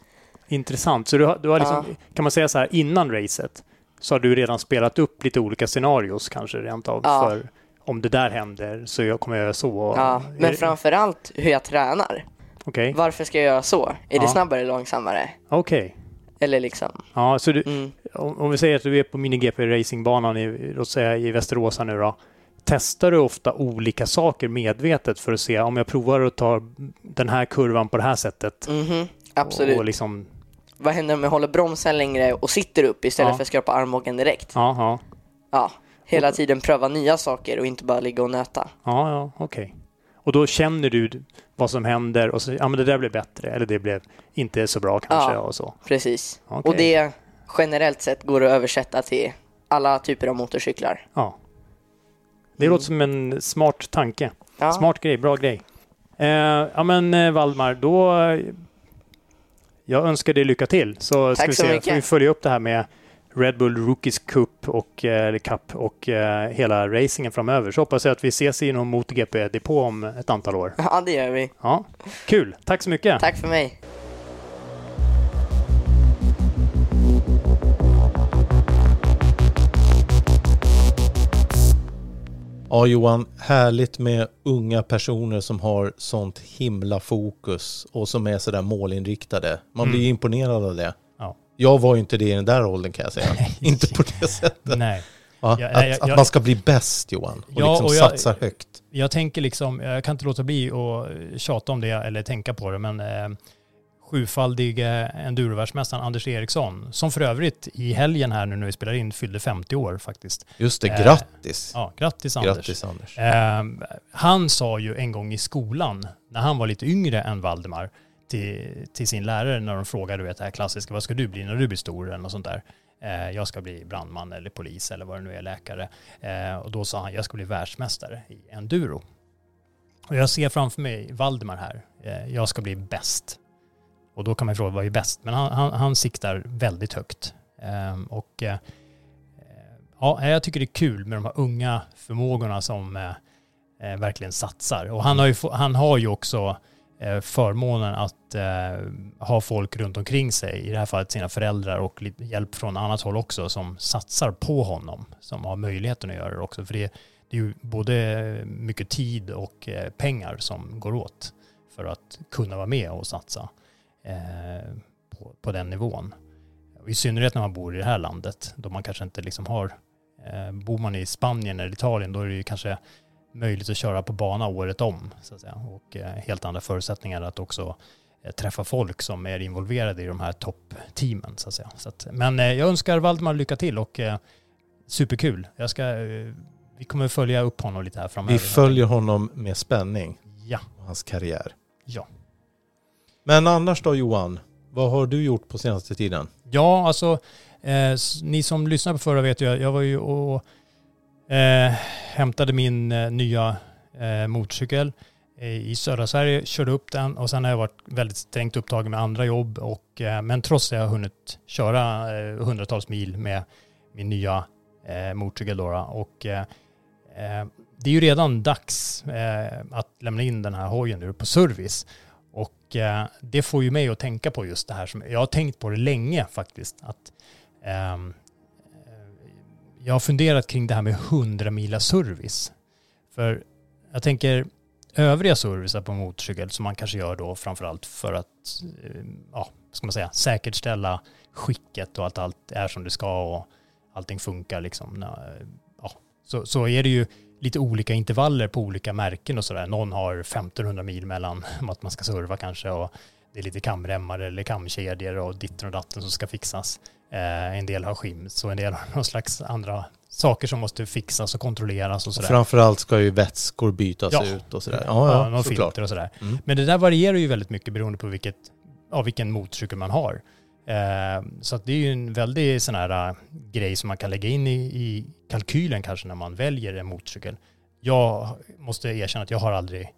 intressant. Så du har, du har liksom, kan man säga så här innan racet så har du redan spelat upp lite olika scenarios kanske rent av Ja. för om det där händer så jag kommer jag göra så. och- ja. Men framförallt hur jag tränar. Okej, Varför ska jag göra så? Är Ja. det snabbare eller långsammare? okej. Eller liksom, Ja, så du, mm. om, om vi säger att du är på mini-GP racingbanan i, låt säga i Västerås nu då. Testar du ofta olika saker medvetet för att se om jag provar att ta den här kurvan på det här sättet? Mhm, absolut. Och liksom, Vad händer om jag håller bromsen längre och sitter upp istället Ja. för att skrapa armbågen direkt? ja, ja, Ja, hela tiden pröva nya saker och inte bara ligga och nöta. ja, ja okej. Och då känner du vad som händer och så, ja men det där blev bättre eller det blev inte så bra kanske Ja. och så. Precis. Okej. Och det generellt sett går att översätta till alla typer av motorcyklar. Ja. Det Mm. låter som en smart tanke. Ja. Smart grej, bra grej. Eh, ja men eh, Valdemar, då... eh, Jag önskar dig lycka till. Så ska Tack vi så se, mycket. får vi följa upp det här med Red Bull Rookies Cup och, eh, eller Cup och eh, hela racingen framöver. Så hoppas jag att vi ses i någon MotoGP-depå om ett antal år. Ja, det gör vi. Ja, kul. Tack så mycket. Tack för mig. Ja Johan, härligt med unga personer som har sånt himla fokus och som är sådär målinriktade. Man blir ju imponerad av det. Ja. Jag var ju inte det i den där åldern kan jag säga. inte på det sättet. Nej. Ja, att, jag- att man ska bli bäst Johan och Ja, liksom och jag- satsa högt. Jag tänker liksom, jag kan inte låta bli att tjata om det eller tänka på det, men eh, sjufaldige endurovärldsmästaren Anders Eriksson, som för övrigt i helgen här nu när vi spelar in fyllde 50 år faktiskt. Just det, Eh, grattis. Ja, grattis Anders. Grattis Anders. Eh, han sa ju en gång i skolan, när han var lite yngre än Valdemar, till, till sin lärare när de frågar, du vet det här klassiska, vad ska du bli när du blir stor eller något sånt där. Eh, jag ska bli brandman eller polis eller vad det nu är, läkare. Eh, och då sa han, jag ska bli världsmästare i enduro. Och jag ser framför mig Valdemar här, eh, jag ska bli bäst. Och då kan man ju fråga, vad är bäst? Men han, han, han siktar väldigt högt. Ehm, eh, och eh, ja, jag tycker det är kul med de här unga förmågorna som eh, eh verkligen satsar. Och han har ju, han har ju också Eh, förmånen att eh, ha folk runt omkring sig, i det här fallet sina föräldrar och hjälp från annat håll också, som satsar på honom, som har möjligheten att göra det också. För det, det är ju både mycket tid och eh, pengar som går åt för att kunna vara med och satsa på, på den nivån. I synnerhet när man bor i det här landet, då man kanske inte liksom har bor man i Spanien eller Italien då är det ju kanske möjligt att köra på bana året om. Så att säga. Och eh, helt andra förutsättningar att också eh, träffa folk som är involverade i de här toppteamen. Så att säga. Så att, men eh, jag önskar Valdemar lycka till och superkul. Jag ska, vi kommer följa upp honom lite här framöver. Vi följer honom med spänning, Ja, och hans karriär. ja. Men annars då Johan, vad har du gjort på senaste tiden? Ja, alltså eh, ni som lyssnade på förra vet ju, jag var ju och eh, hämtade min eh, nya eh, motorcykel eh, i södra Sverige, körde upp den och sen har jag varit väldigt strängt upptagen med andra jobb och eh, men trots det har jag hunnit köra eh, hundratals mil med min nya eh, motorcykel då, och eh, eh, det är ju redan dags eh, att lämna in den här hojen nu på service. Och eh, det får ju mig att tänka på just det här som jag har tänkt på det länge faktiskt. Att, eh, jag har funderat kring det här med 100 mila service. För jag tänker övriga servicer på motorcykel som man kanske gör då framförallt för att eh, ja, ska man säga, säkerställa skicket och att allt är som det ska och allting funkar liksom. Eh, ja, så, så är det ju lite olika intervaller på olika märken och sådär. Någon har 1500 mil mellan att man ska serva kanske och det är lite kamremmar eller kamkedjor och ditten och datten som ska fixas. Eh, en del har skims och en del har någon slags andra saker som måste fixas och kontrolleras och sådär. Framförallt ska ju vätskor bytas Ja. ut och sådär. Ja, Ja, ja, såklart. filter och sådär. Mm. Men det där varierar ju väldigt mycket beroende på vilket, ja, vilken motorcykel man har. Eh, så det är ju en väldig sån här äh, grej som man kan lägga in i, i kalkylen kanske när man väljer en motorcykel. Jag måste erkänna att jag har aldrig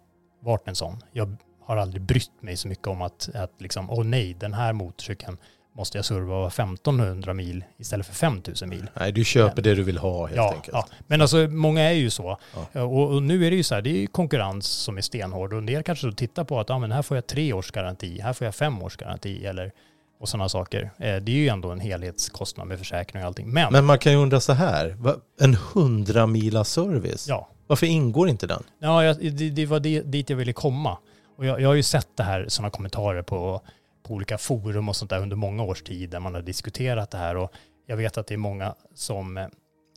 varit en sån. Jag har aldrig brytt mig så mycket om att, att liksom, åh nej, den här motorcykeln måste jag serva 1500 mil istället för 5000 mil. Nej, du köper det du vill ha helt Ja, enkelt. ja, men alltså många är ju så. Ja. Och, och nu är det ju så här, det är ju konkurrens som är stenhård och en del kanske då tittar på att ja, men här får jag tre års garanti, här får jag fem års garanti eller och sådana saker. Eh, det är ju ändå en helhetskostnad med försäkring och allting. Men, Men man kan ju undra så här, en 100 mila service, ja, varför ingår inte den? ja det, det var dit jag ville komma. Och jag, jag har ju sett det här, sådana kommentarer på, på olika forum och sånt där under många års tid där man har diskuterat det här och jag vet att det är många som,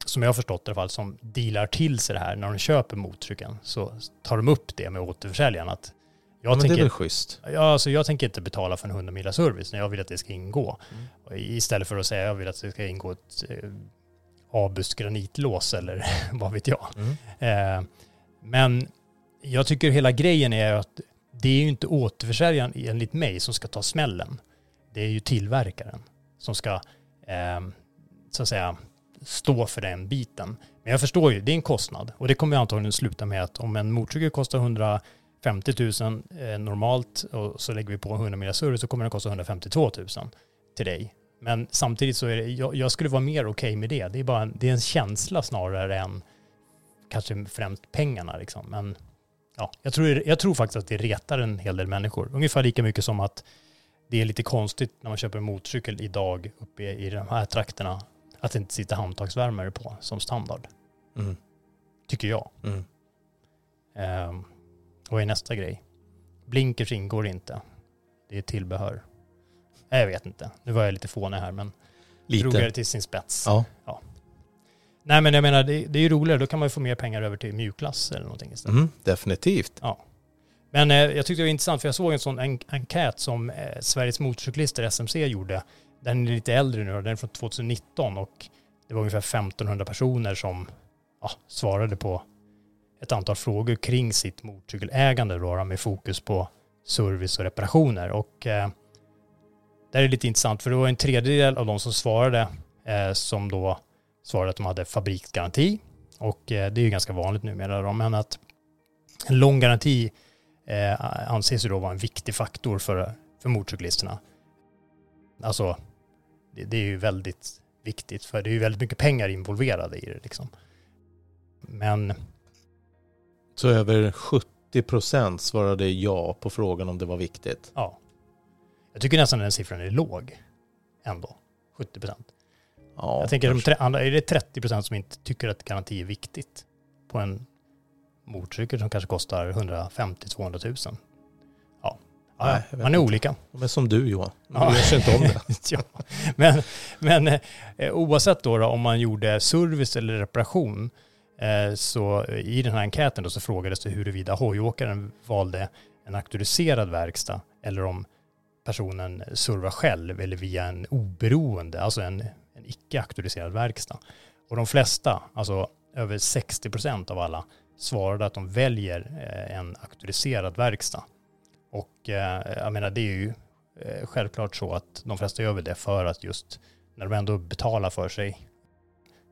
som jag har förstått i alla fall, som dealar till sig det här när de köper motorcykeln. Så tar de upp det med återförsäljaren att jag, men det är tänker, väl schysst? ja, alltså jag tänker inte betala för en 100 mila service när jag vill att det ska ingå. Och Istället för att säga jag vill att det ska ingå ett eh, Abus granitlås eller vad vet jag. Mm. Eh, men jag tycker hela grejen är att det är ju inte återförsäljaren enligt mig som ska ta smällen. Det är ju tillverkaren som ska eh, så att säga stå för den biten. Men jag förstår ju, det är en kostnad och det kommer antagligen sluta med att om en motorcykel kostar 150 000 eh, normalt och så lägger vi på 100 mil service så kommer den kosta 152 000 till dig. Men samtidigt så är det, jag, jag skulle vara mer okej med det. Det är bara en, det är en känsla snarare än kanske främst pengarna liksom. Men ja, jag tror, jag tror faktiskt att det retar en hel del människor. Ungefär lika mycket som att det är lite konstigt när man köper en motorcykel idag uppe i de här trakterna att det inte sitter handtagsvärmare på som standard. Mm. Tycker jag. Mm. Ehm, vad är nästa grej? Blinkers ingår inte. Det är tillbehör. Nej, Jag vet inte. Nu var jag lite fånig här men drog jag det Lite. till sin spets. Ja. Nej men jag menar det, det är ju roligare. Då kan man ju få mer pengar över till mjukklass eller någonting istället. Mm, definitivt. Men eh, jag tyckte det var intressant för jag såg en sån en, enkät som eh, Sveriges motorcyklister, SMC, gjorde. Den är lite äldre nu den är från 2019 och det var ungefär 1500 personer som ja, svarade på ett antal frågor kring sitt motorcykelägande då, med fokus på service och reparationer. Och eh, det här är lite intressant för det var en tredjedel av de som svarade eh, som då svarade att de hade fabriksgaranti. Och eh, det är ju ganska vanligt numera då, men att en lång garanti eh, anses ju då vara en viktig faktor för, för motorcyklisterna. Alltså, det, det är ju väldigt viktigt för det är ju väldigt mycket pengar involverade i det liksom. Men Så över 70 procent svarade ja på frågan om det var viktigt. ja, jag tycker nästan den siffran är låg ändå. 70 procent. Ja, jag tänker, de kanske. tre, andra- är det 30 procent som inte tycker att garanti är viktigt på en motorcykel som kanske kostar 150-200 000? Ja, ja Nej, man är inte. olika. De är som du Johan. De Ja. bryr sig inte om det. ja. Men, men eh, oavsett då, då om man gjorde service eller reparation eh, så i den här enkäten då så frågades det huruvida hojåkaren valde en auktoriserad verkstad eller om personen servar själv eller via en oberoende, alltså en, en icke auktoriserad verkstad. Och de flesta, alltså över 60 procent av alla, svarade att de väljer eh, en auktoriserad verkstad. Och eh, jag menar det är ju eh, självklart så att de flesta gör väl det för att just när de ändå betalar för sig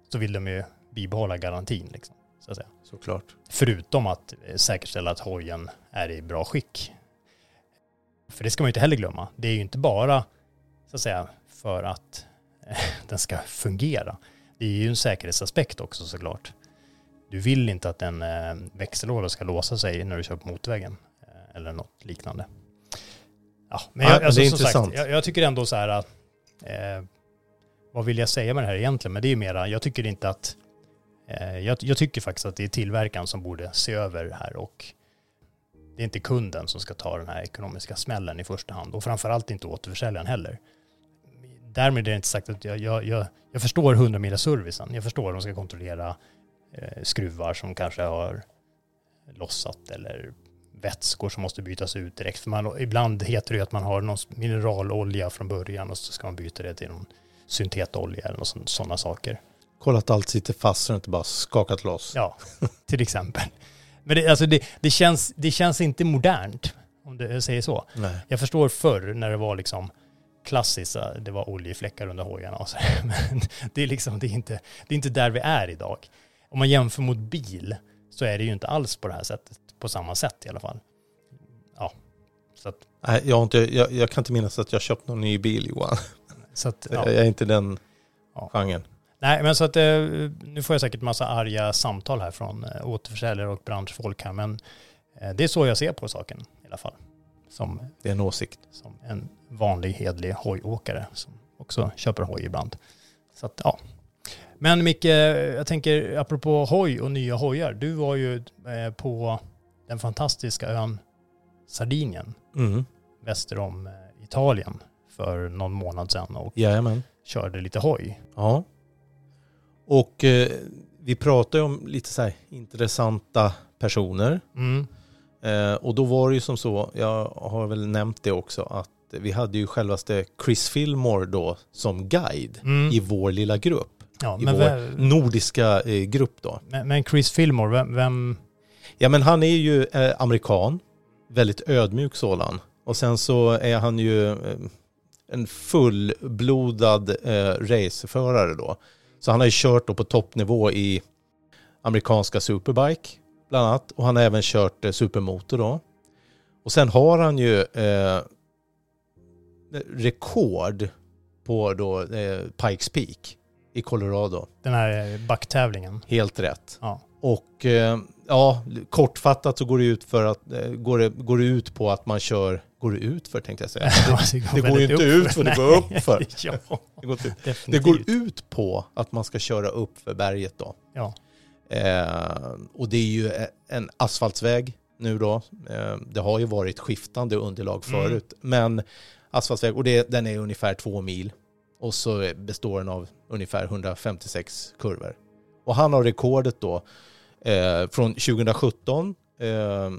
så vill de ju bibehålla garantin liksom, så att säga. Såklart. Förutom att säkerställa att hojen är i bra skick. För det ska man ju inte heller glömma. Det är ju inte bara så att säga för att den ska fungera. Det är ju en säkerhetsaspekt också såklart. Du vill inte att en eh, växellåda ska låsa sig när du kör på motorvägen eh, eller något liknande. Ja, men Ja, jag, men alltså, det är intressant. Sagt, jag, jag tycker ändå så här att eh, vad vill jag säga med det här egentligen? Men det är mera, jag tycker inte att eh, jag, jag tycker faktiskt att det är tillverkaren som borde se över det här och det är inte kunden som ska ta den här ekonomiska smällen i första hand och framförallt inte återförsäljaren heller. Därmed är det inte sagt att jag, jag, jag, jag förstår 100 mila servicen. Jag förstår att de ska kontrollera eh, skruvar som kanske har lossat eller vätskor som måste bytas ut direkt. För man, ibland heter det ju att man har någon mineralolja från början och så ska man byta det till någon syntetolja eller sådana saker. Kolla att allt sitter fast det inte bara skakat loss. Ja, till exempel. Men det, alltså det, det, känns, det känns inte modernt, om jag säger så. Nej. Jag förstår förr när det var liksom klassiskt, det var oljefläckar under hojarna och så. Men det är liksom, det är inte, det är inte där vi är idag. Om man jämför mot bil så är det ju inte alls på det här sättet, på samma sätt i alla fall. Ja, så att, Nej, jag, inte, jag, jag kan inte minnas att jag köpt någon ny bil Johan. så att, ja. Jag är inte den Ja. genren. Nej, men så att eh, nu får jag säkert massa arga samtal här från eh, återförsäljare och branschfolk här, men eh, det är så jag ser på saken i alla fall. Som, Det är en åsikt. som en vanlig hedlig hojåkare som också köper hoj ibland. Så att, ja. Men Micke, jag tänker apropå hoj och nya hojar. Du var ju eh, på den fantastiska ön Sardinien Mm. väster om eh, Italien för någon månad sedan och Jajamän. körde lite hoj. Ja. Och eh, vi pratar ju om lite så här intressanta personer. Mm. Eh, och då var det ju som så, jag har väl nämnt det också, att vi hade ju självaste Chris Fillmore då som guide Mm. i vår lilla grupp. Ja, I vår vem, nordiska eh, grupp då. men, men Chris Fillmore, vem, vem Ja men han är ju eh, amerikan, väldigt ödmjuk sådan. Och sen så är han ju eh, en fullblodad eh, racerförare då. Så han har ju kört då på toppnivå i amerikanska superbike bland annat. Och han har även kört eh, supermotor då. Och sen har han ju eh, rekord på då eh, Pikes Peak i Colorado. den här backtävlingen. Helt rätt. Ja. Och eh, ja, kortfattat så går det ut för att eh, går det, går det ut på att man kör, går det ut för tänkte jag säga. Det, det går ju inte ut för det går upp för. ja, Det går, det går ut på att man ska köra upp för berget då. Ja. Eh, och det är ju e- en asfaltsväg nu då. Eh, det har ju varit skiftande underlag Mm. förut. Men asfaltsväg, och det, den är ungefär två mil. Och så består den av ungefär 156 kurvor. Och han har rekordet då eh, från 2017. Eh,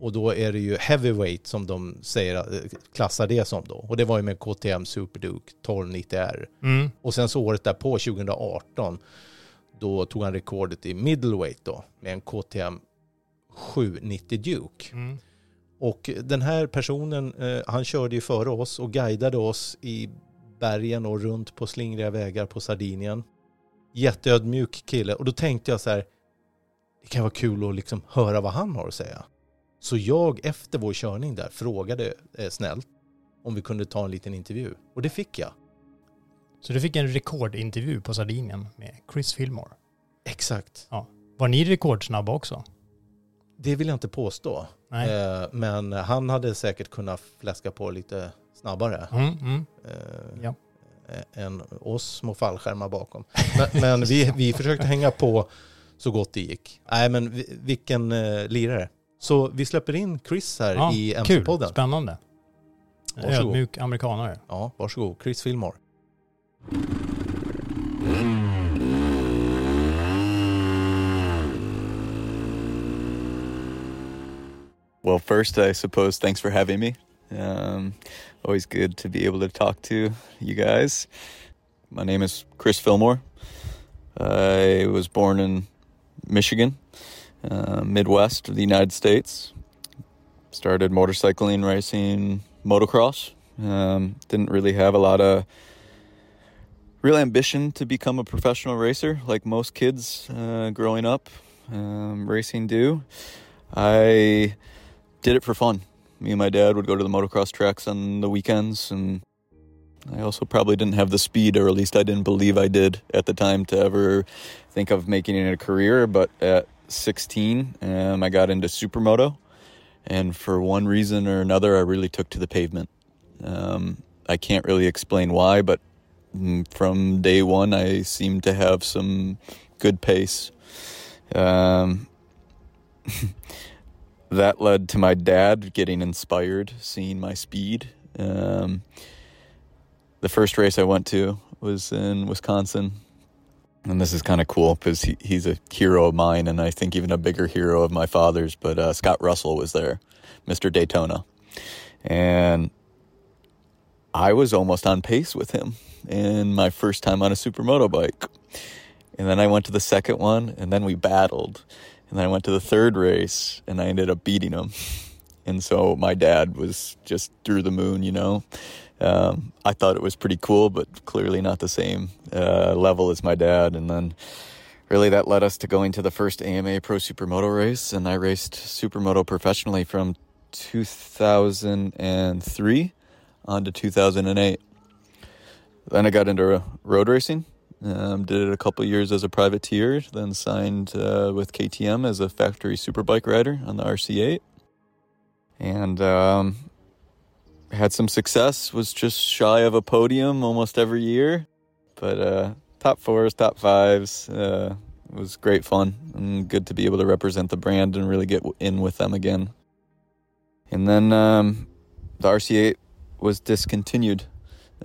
och då är det ju heavyweight som de säger, eh, klassar det som då. Och det var ju med KTM Superduke 1290R. Mm. Och sen så året därpå, 2018, då tog han rekordet i middleweight då med en KTM 790 Duke. Mm. Och den här personen, eh, han körde ju före oss och guidade oss i bergen och runt på slingriga vägar på Sardinien. Jätteödmjuk kille. Och då tänkte jag så här, det kan vara kul att liksom höra vad han har att säga. Så jag efter vår körning där frågade eh, snällt om vi kunde ta en liten intervju. Och det fick jag. Så du fick en rekordintervju på Sardinien med Chris Fillmore. Exakt. Var ni rekordsnabba också? Det vill jag inte påstå. Nej. Eh, men han hade säkert kunnat fläska på lite snabbare Mm, mm. eh, Ja. eh, än oss små fallskärmar bakom. Men, men vi, vi försökte hänga på så gott det gick. Nej men vi, vilken eh, lirare. Så vi släpper in Chris här Ja, i kul, MC-podden. spännande. Varsågod. Ödmjuk amerikanare. Ja, varsågod. Chris Fillmore. Well, first, I suppose thanks for having me. Um, always good to be able to talk to you guys. My name is Chris Fillmore. I was born in Michigan, uh, Midwest of the United States. Started motorcycling, racing, motocross. Um, didn't really have a lot of real ambition to become a professional racer like most kids uh, growing up um, racing do. I did it for fun. Me and my dad would go to the motocross tracks on the weekends, and I also probably didn't have the speed, or at least I didn't believe I did at the time, to ever think of making it a career. But at 16, um, I got into supermoto, and for one reason or another, I really took to the pavement. Um, I can't really explain why, but mm, from day one, I seemed to have some good pace. Um, that led to my dad getting inspired, seeing my speed. Um, the first race I went to was in Wisconsin. and this is kind of cool because he, he's a hero of mine, and I think even a bigger hero of my father's. But uh, Scott Russell was there, Mr. Daytona, and I was almost on pace with him in my first time on a supermoto bike. And then I went to the second one, and then we battled. And then I went to the third race, and I ended up beating him. And so my dad was just through the moon, you know. Um, I thought it was pretty cool, but clearly not the same uh, level as my dad. And then really that led us to going to the first AMA Pro Supermoto race, and I raced Supermoto professionally from 2003 on to 2008. Then I got into road racing. Um, did it a couple years as a privateer, then signed uh, with KTM as a factory superbike rider on the RC8. And um, had some success, was just shy of a podium almost every year. But uh, top fours, top fives, uh, was great fun and good to be able to represent the brand and really get in with them again. And then um, the RC8 was discontinued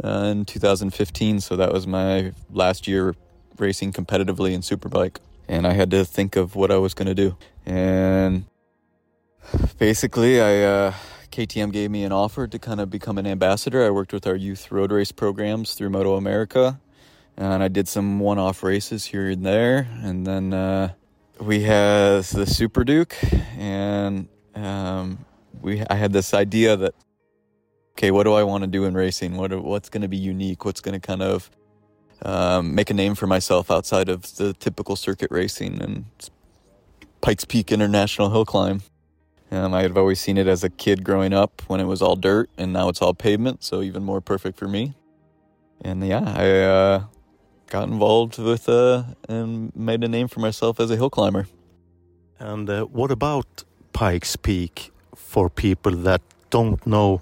uh, in 2015, so that was my last year racing competitively in Superbike. And I had to think of what I was going to do. And basically, I uh, KTM gave me an offer to kind of become an ambassador. I worked with our youth road race programs through Moto America, and I did some one-off races here and there. And then uh, we had the Super Duke, and um, we I had this idea that okay, what do I want to do in racing? What what's going to be unique? What's going to kind of um, make a name for myself outside of the typical circuit racing and Pikes Peak International Hill Climb. Um, I had always seen it as a kid growing up when it was all dirt, and now it's all pavement, so even more perfect for me. And yeah, I uh, got involved with uh, and made a name for myself as a hill climber. And uh, what about Pikes Peak for people that don't know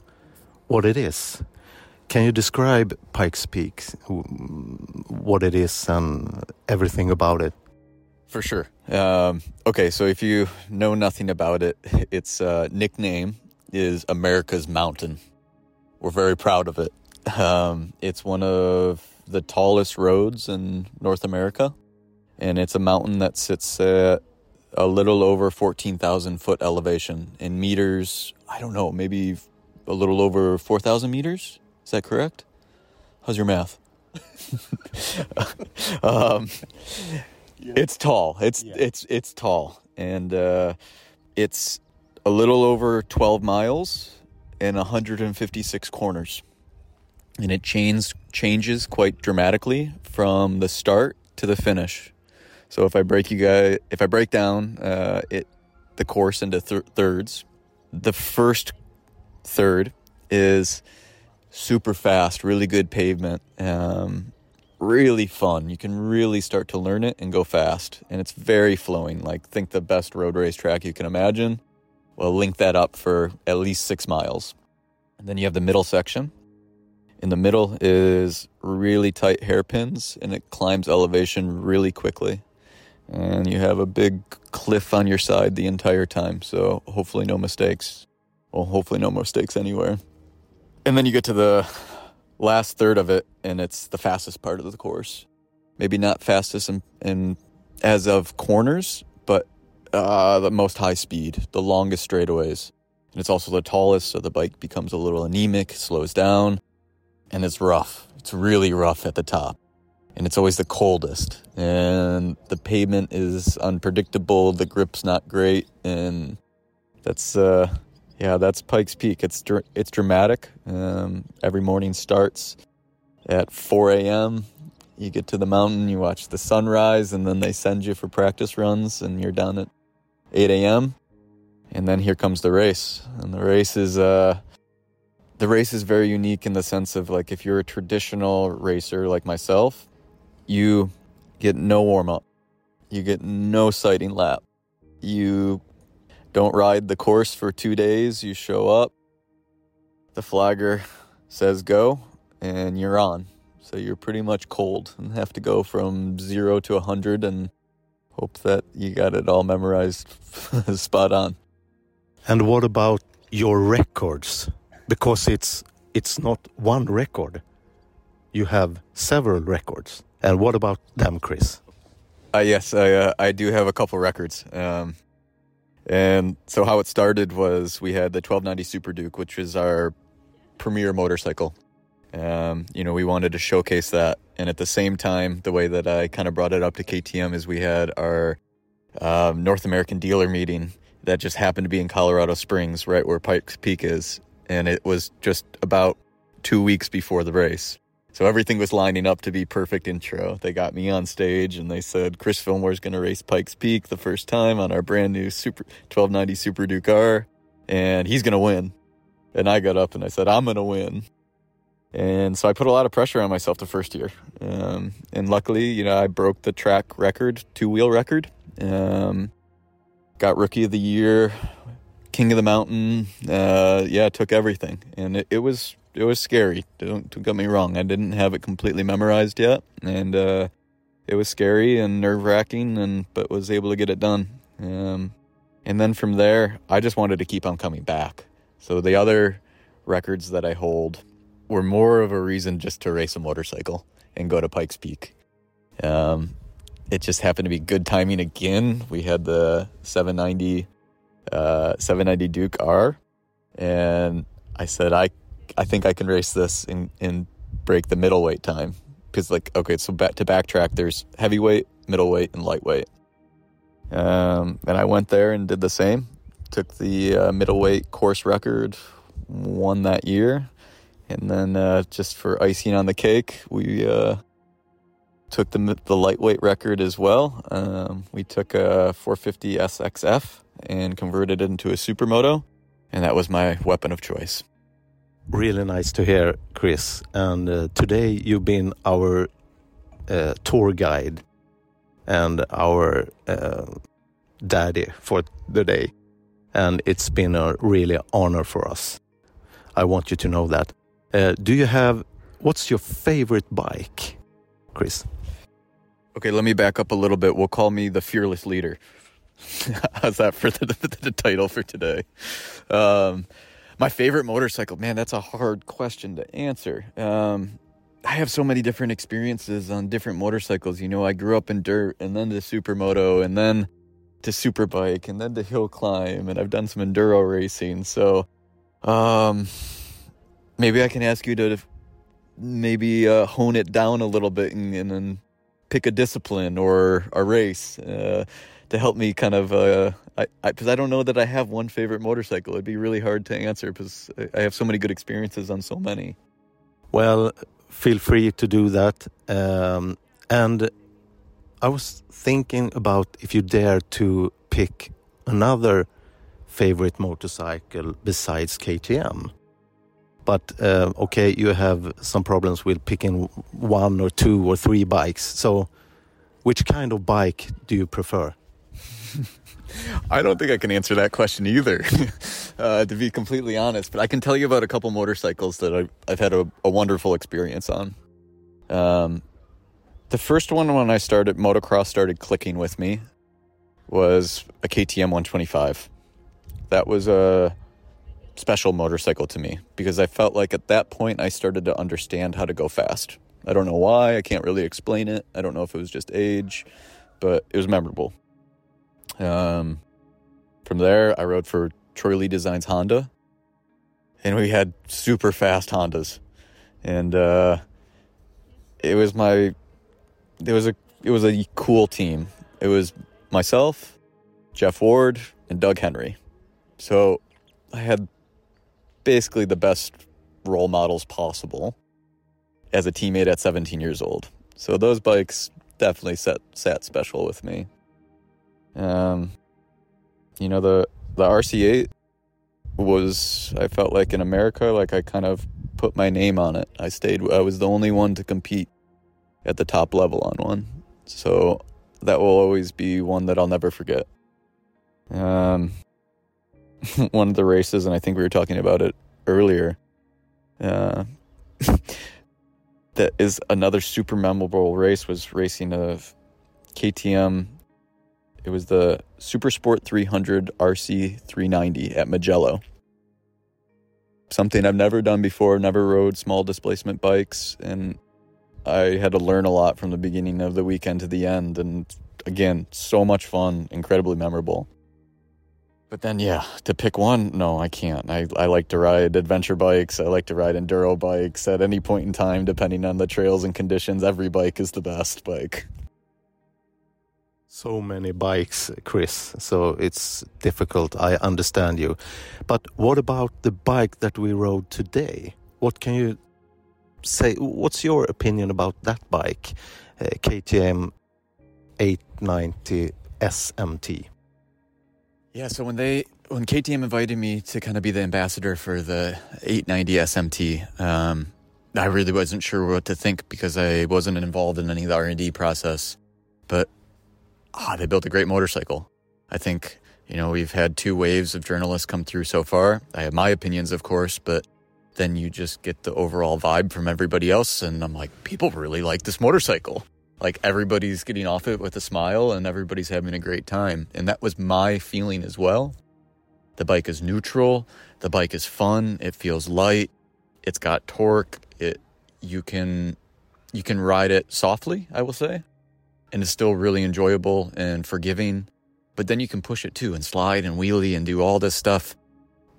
what it is? Can you describe Pikes Peak, what it is, and everything about it? For sure. Um, okay, so if you know nothing about it, its uh, nickname is America's Mountain. We're very proud of it. Um, it's one of the tallest roads in North America, and it's a mountain that sits at a little over 14,000 foot elevation in meters. I don't know, maybe a little over 4,000 meters. Is that correct? How's your math? um, it's tall. It's Yeah. it's it's tall, and uh, it's a little over 12 miles and 156 corners, and it changes changes quite dramatically from the start to the finish. So if I break you guys, if I break down uh, it, the course into thir- thirds, the first third is super fast, really good pavement, um, really fun. You can really start to learn it and go fast, and it's very flowing. Like think the best road race track you can imagine. Well, link that up for at least six miles, and then you have the middle section. In the middle is really tight hairpins, and it climbs elevation really quickly. And you have a big cliff on your side the entire time, so hopefully no mistakes. Well, hopefully no mistakes anywhere. And then you get to the last third of it, and it's the fastest part of the course. Maybe not fastest in, in as of corners, but uh, the most high speed, the longest straightaways. And it's also the tallest, so the bike becomes a little anemic, slows down, and it's rough. It's really rough at the top. And it's always the coldest. And the pavement is unpredictable, the grip's not great, and that's uh yeah, that's Pikes Peak. It's dr- it's dramatic. Um, every morning starts at 4 a.m. You get to the mountain, you watch the sunrise, and then they send you for practice runs, and you're done at 8 a.m. And then here comes the race, and the race is uh, the race is very unique in the sense of like if you're a traditional racer like myself, you get no warm up, you get no sighting lap, you don't ride the course for two days. You show up, the flagger says go, and you're on. So you're pretty much cold and have to go from zero to a 100 and hope that you got it all memorized spot on. And what about your records? Because it's it's not one record. You have several records. And what about them, Chris? Uh, yes, I uh, I do have a couple records. Um, and so how it started was we had the 1290 Super Duke, which is our premier motorcycle. Um, you know, we wanted to showcase that, and at the same time, the way that I kind of brought it up to KTM is we had our um, North American dealer meeting that just happened to be in Colorado Springs, right where Pikes Peak is, and it was just about two weeks before the race. So everything was lining up to be perfect intro. They got me on stage and they said Chris Fillmore's going to race Pikes Peak the first time on our brand new Super 1290 Super Duke R and he's going to win. And I got up and I said I'm going to win. And so I put a lot of pressure on myself the first year. Um, and luckily, you know, I broke the track record, two wheel record. Um, got rookie of the year, king of the mountain. Uh, yeah, took everything. And it, it was it was scary. Don't, don't get me wrong. I didn't have it completely memorized yet, and uh, it was scary and nerve wracking, and but was able to get it done. Um, and then from there, I just wanted to keep on coming back. So the other records that I hold were more of a reason just to race a motorcycle and go to Pikes Peak. Um, it just happened to be good timing again. We had the 790 uh, 790 Duke R, and I said I I think I can race this and, and break the middleweight time. Because, like, okay, so back to backtrack, there's heavyweight, middleweight, and lightweight. Um, and I went there and did the same. Took the uh, middleweight course record, won that year. And then uh, just for icing on the cake, we uh, took the, the lightweight record as well. Um, we took a 450 SXF and converted it into a supermoto. And that was my weapon of choice. Really nice to hear, Chris. And uh, today you've been our uh, tour guide and our uh, daddy for the day. And it's been a really honor for us. I want you to know that. Uh, do you have, what's your favorite bike, Chris? Okay, let me back up a little bit. We'll call me the fearless leader. How's that for the, the, the title for today? Um, my favorite motorcycle, man, that's a hard question to answer. Um, I have so many different experiences on different motorcycles. You know, I grew up in dirt and then to supermoto and then to superbike and then to hill climb and I've done some enduro racing. So, um, maybe I can ask you to maybe uh, hone it down a little bit and, and then pick a discipline or a race. Uh, to help me kind of uh, I because I, I, don't know that I have one favorite motorcycle. It'd be really hard to answer because I have so many good experiences on so many. Well, feel free to do that. Um, and I was thinking about if you dare to pick another favorite motorcycle besides KTM. But uh, okay, you have some problems with picking one or two or three bikes. So, which kind of bike do you prefer? I don't think I can answer that question either, uh, to be completely honest. But I can tell you about a couple motorcycles that I've, I've had a, a, wonderful experience on. Um, the first one when I started motocross started clicking with me was a KTM 125. That was a special motorcycle to me because I felt like at that point I started to understand how to go fast. I don't know why, I can't really explain it. I don't know if it was just age, but it was memorable. Um, from there, I rode for Troy Lee Designs Honda, and we had super fast Hondas, and uh, it was my, it was a, it was a cool team. It was myself, Jeff Ward, and Doug Henry. So I had basically the best role models possible as a teammate at 17 years old. So those bikes definitely set sat special with me. Um, you know the the RC8 was I felt like in America like I kind of put my name on it. I stayed I was the only one to compete at the top level on one. So that will always be one that I'll never forget. Um one of the races and I think we were talking about it earlier. Uh that is another super memorable race was racing a KTM it was the Supersport 300 RC 390 at Magello. Something I've never done before, never rode small displacement bikes, and I had to learn a lot from the beginning of the weekend to the end. And again, so much fun, incredibly memorable. But then, yeah, to pick one, no, I can't. I, I like to ride adventure bikes. I like to ride enduro bikes at any point in time, depending on the trails and conditions. Every bike is the best bike. So many bikes, Chris. So it's difficult. I understand you. But what about the bike that we rode today? What can you say? What's your opinion about that bike, uh, KTM 890 SMT? Yeah, so when they when KTM invited me to kind of be the ambassador for the 890 SMT, um, I really wasn't sure what to think because I wasn't involved in any of the R and D process. But ah, they built a great motorcycle. I think you know we've had two waves of journalists come through so far. I have my opinions, of course, but then you just get the overall vibe from everybody else, and I'm like, people really like this motorcycle like everybody's getting off it with a smile and everybody's having a great time. And that was my feeling as well. The bike is neutral, the bike is fun, it feels light, it's got torque, it you can you can ride it softly, I will say. And it's still really enjoyable and forgiving. But then you can push it too and slide and wheelie and do all this stuff.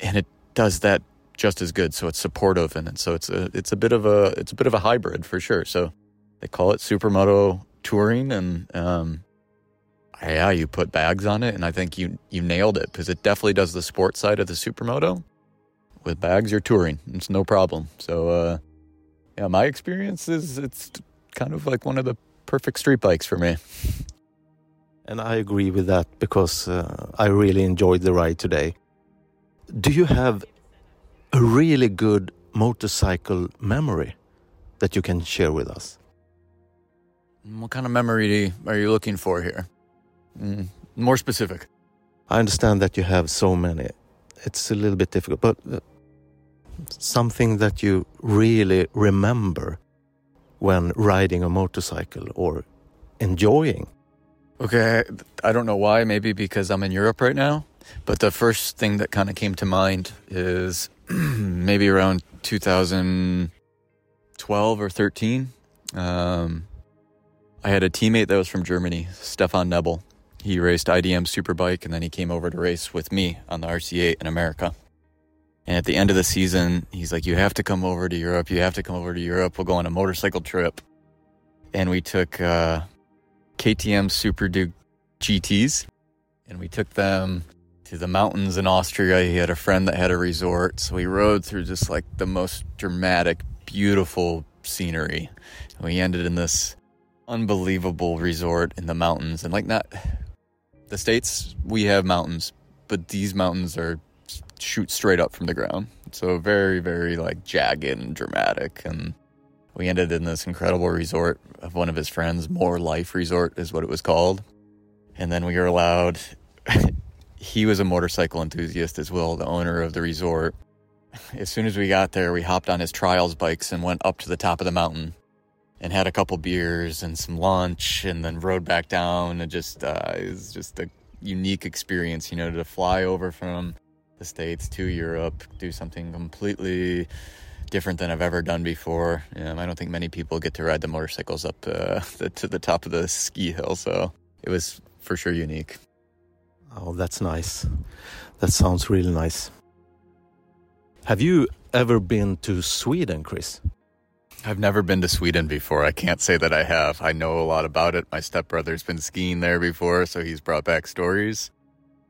And it does that just as good. So it's supportive and so it's a it's a bit of a it's a bit of a hybrid for sure. So they call it supermoto touring, and um, yeah, you put bags on it, and I think you you nailed it because it definitely does the sport side of the supermoto. With bags, you're touring; it's no problem. So, uh, yeah, my experience is it's kind of like one of the perfect street bikes for me. And I agree with that because uh, I really enjoyed the ride today. Do you have a really good motorcycle memory that you can share with us? What kind of memory are you looking for here? Mm, more specific. I understand that you have so many. It's a little bit difficult, but uh, something that you really remember when riding a motorcycle or enjoying. Okay, I don't know why, maybe because I'm in Europe right now, but the first thing that kind of came to mind is maybe around 2012 or 13. Um, I had a teammate that was from Germany, Stefan Nebel. He raced IDM Superbike and then he came over to race with me on the RC8 in America. And at the end of the season, he's like, You have to come over to Europe. You have to come over to Europe. We'll go on a motorcycle trip. And we took uh, KTM Super Duke GTs and we took them to the mountains in Austria. He had a friend that had a resort. So we rode through just like the most dramatic, beautiful scenery. And we ended in this unbelievable resort in the mountains and like not the states we have mountains but these mountains are shoot straight up from the ground. So very very like jagged and dramatic. And we ended in this incredible resort of one of his friends more life resort is what it was called. And then we were allowed he was a motorcycle enthusiast as well the owner of the resort. As soon as we got there we hopped on his trials bikes and went up to the top of the mountain and had a couple beers and some lunch and then rode back down and just uh, it was just a unique experience you know to fly over from the states to europe do something completely different than i've ever done before um, i don't think many people get to ride the motorcycles up uh, the, to the top of the ski hill so it was for sure unique oh that's nice that sounds really nice have you ever been to sweden chris I've never been to Sweden before. I can't say that I have. I know a lot about it. My stepbrother's been skiing there before, so he's brought back stories.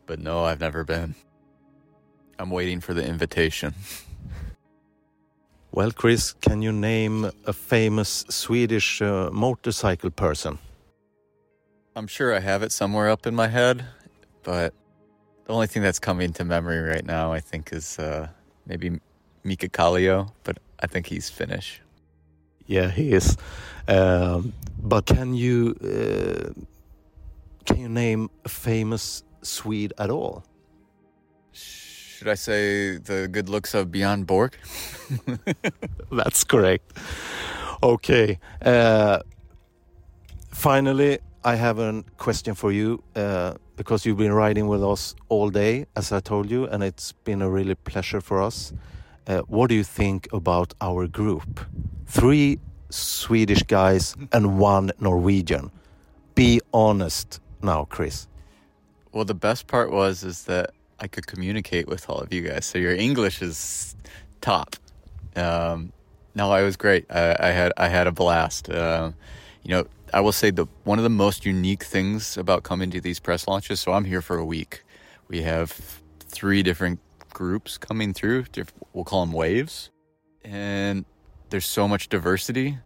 But no, I've never been. I'm waiting for the invitation. Well, Chris, can you name a famous Swedish uh, motorcycle person? I'm sure I have it somewhere up in my head, but the only thing that's coming to memory right now, I think, is uh, maybe Mika Kallio, but I think he's Finnish. Yeah, he is. Um, but can you uh, can you name a famous Swede at all? Should I say the good looks of Beyond Borg? That's correct. Okay. Uh, finally, I have a question for you uh, because you've been riding with us all day, as I told you, and it's been a really pleasure for us. Uh, what do you think about our group? Three Swedish guys and one Norwegian. Be honest. now, Chris? Well, the best part was is that I could communicate with all of you guys. So your English is top. Um, no, I was great. I, I had I had a blast. Um, you know, I will say the one of the most unique things about coming to these press launches. So I'm here for a week. We have three different groups coming through. We'll call them waves, and there's so much diversity.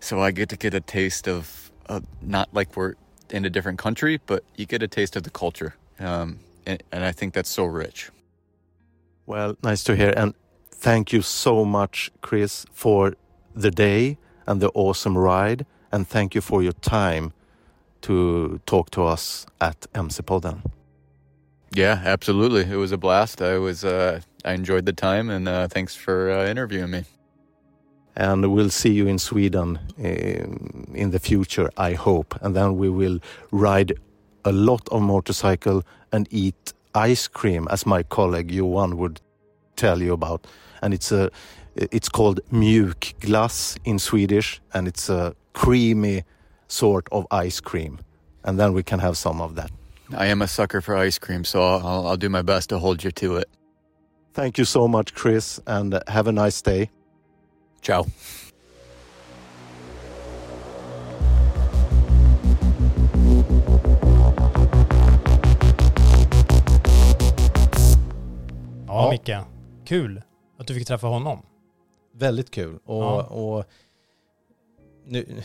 So I get to get a taste of, of not like we're in a different country, but you get a taste of the culture, um, and, and I think that's so rich. Well, nice to hear. And thank you so much, Chris, for the day and the awesome ride. And thank you for your time to talk to us at MC Podden. Yeah, absolutely. It was a blast. I was uh, I enjoyed the time, and uh, thanks for uh, interviewing me. And we'll see you in Sweden um, in the future, I hope. And then we will ride a lot of motorcycle and eat ice cream, as my colleague Johan would tell you about. And it's a, it's called mjukglass in Swedish, and it's a creamy sort of ice cream. And then we can have some of that. I am a sucker for ice cream, so I'll, I'll do my best to hold you to it. Thank you so much, Chris, and have a nice day. Ciao. Ja. Micke. Kul att du fick träffa honom. Väldigt kul. Och, Ja. och nu,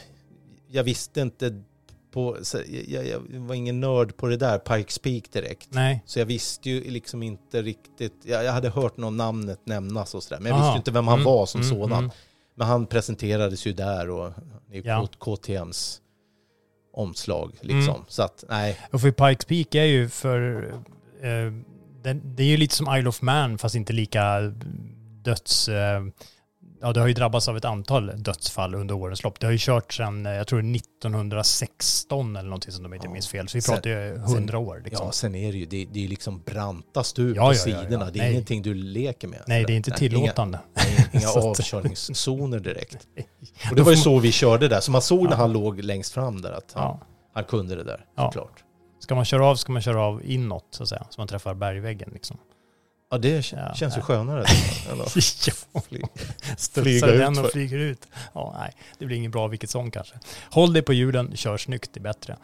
jag visste inte på, jag, jag var ingen nörd på det där, Pikes Peak direkt. Nej. Så jag visste ju liksom inte riktigt, jag, jag hade hört någon namnet nämnas och sådär, men jag Aha. visste ju inte vem han Mm, var som mm, sådan. mm. Men han presenterades ju där och i Ja. KTMs omslag liksom. Mm. Så att, nej, Och för Pikes Peak är ju för... Eh, den, det är ju lite som Isle of Man fast inte lika döds... Eh, ja, det har ju drabbats av ett antal dödsfall under årens lopp. Det har ju kört sedan, eh, jag tror 1916 eller någonting som de inte Ja. minns fel. Så vi pratar ju 100 år liksom. ja sen är det ju, det, det är ju liksom branta stup Ja, på ja, sidorna. Det är Nej. ingenting du leker med. Nej, det är inte Nej, tillåtande. Inga, inga avkörningszoner direkt. Och det var ju så vi körde där, så man såg när han låg längst fram där att han, han kunde det där, såklart. Ska man köra av ska man köra av inåt så att säga. Så man träffar bergväggen liksom. Ja, det Ja, känns ju ja. skönare. Ja. Flyga den ut och för- flyger ut. Ja, nej, det blir inget bra vilket som kanske. Håll dig på hjulen, kör snyggt, det är bättre.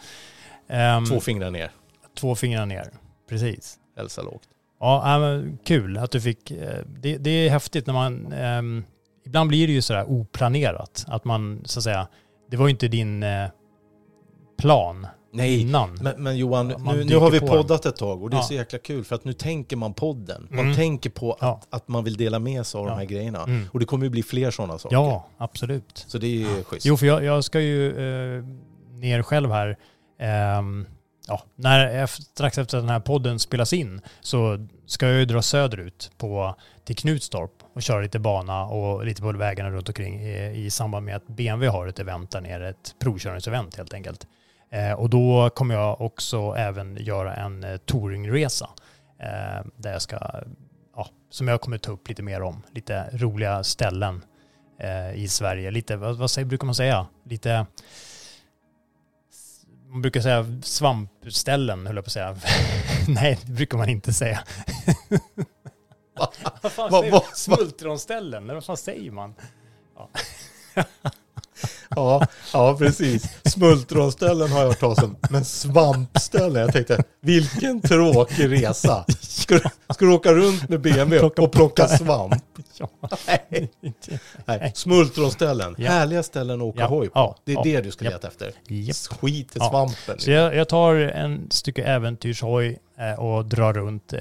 Ehm, Två fingrar ner, två fingrar ner, precis. hälsa lågt. Ja, men kul att du fick... eh, Det, det är häftigt när man... ehm, ibland blir det ju sådär oplanerat. Att man, så att säga... Det var ju inte din eh, plan Nej, innan. men, men Johan, nu, nu har vi poddat ett tag och det är så jäkla kul för att nu tänker man podden. Man Mm. tänker på att, att man vill dela med sig av de här grejerna. Mm. Och det kommer ju bli fler sådana saker. Ja, absolut. Så det är ju schysst. Jo, för jag, jag ska ju eh, ner själv här. Ehm, ja, när, strax efter att den här podden spelas in så ska jag ju dra söderut på, till Knutstorp och köra lite bana och lite på vägarna runt omkring i, i samband med att BMW har ett event där nere, ett provkörningsevent helt enkelt. Eh, och då kommer jag också även göra en eh, touringresa eh, där jag ska, ja, som jag kommer ta upp lite mer om, lite roliga ställen i Sverige. Lite, vad, vad säger, brukar man säga? Lite, man brukar säga svampställen, höll jag på att säga. Nej, det brukar man inte säga. vad fan säger vad- man? Smultronställen, eller vad fan säger man? Ja, ja precis. Smultronställen har jag hört talas om. Men svampställen, jag tänkte, vilken tråkig resa. Ska du, ska du åka runt med BMW Plocka- och plocka svamp? Ja. Nej. Nej, smultronställen. Ja. Härliga ställen att åka Ja, hoj på. ja, det är ja. det du ska leta efter. Skit i Ja. svampen. Så jag, jag tar en stycke äventyrshoj eh, och drar runt eh,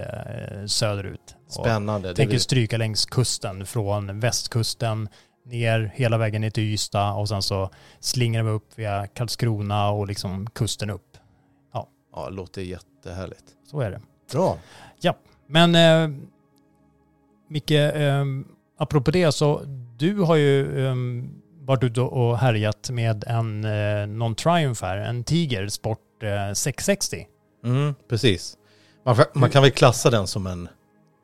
söderut. Spännande. Tänker stryka längs kusten från västkusten ner hela vägen ner till Ystad och sen så slingrar vi upp via Karlskrona och liksom kusten upp. ja, låter jättehärligt. Så är det. Bra. Men eh, Micke, eh, apropå det så du har ju eh, varit ute och härjat med en eh, non-triumph här, en Tiger Sport eh, 660. Mm, precis. Man, man kan väl klassa den som en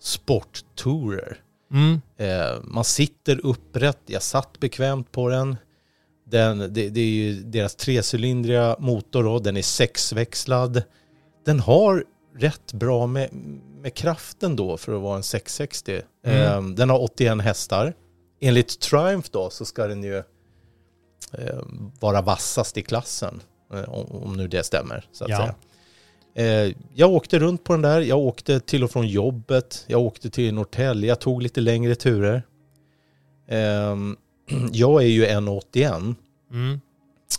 sporttourer. Mm. Eh, man sitter upprätt, jag satt bekvämt på den. Den, det, det är ju deras trecylindriga motor då, den är sexväxlad. Den har rätt bra med, med kraften då för att vara en 660. Mm. Eh, den har 81 hästar. Enligt Triumph då så ska den ju eh, vara vassast i klassen. Om, om nu det stämmer så att Ja. säga. Eh, jag åkte runt på den där. Jag åkte till och från jobbet. Jag åkte till Norrtälje. Jag tog lite längre turer. Ehm, jag är ju 1,81. Mm.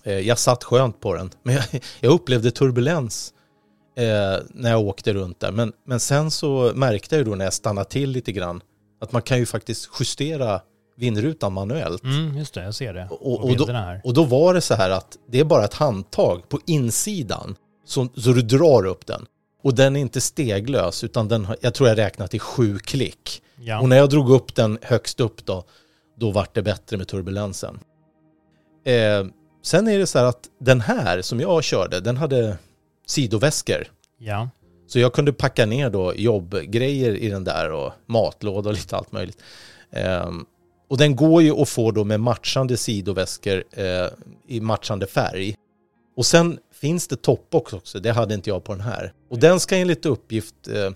Eh, jag satt skönt på den. Men jag, upplevde turbulens eh, när jag åkte runt där. Men, men sen så märkte jag ju då när jag stannade till lite grann att man kan ju faktiskt justera vindrutan manuellt. Mm, just det, jag ser det. Och- och då- här. Och då var det så här att det är bara ett handtag på insidan så, så du drar upp den. Och den är inte steglös utan den, har- jag tror jag räknat till sju klick. Ja. Och när jag drog upp den högst upp då, då vart det bättre med turbulensen. Eh, sen är det så här att den här som jag körde, den hade sidoväskor. ja. Så jag kunde packa ner då jobbgrejer i den där och matlåda och lite allt möjligt. Ehm, och den går ju att få då med matchande sidoväskor eh, i matchande färg. Och sen finns det toppbox också, det hade inte jag på den här. Och den ska enligt uppgift eh,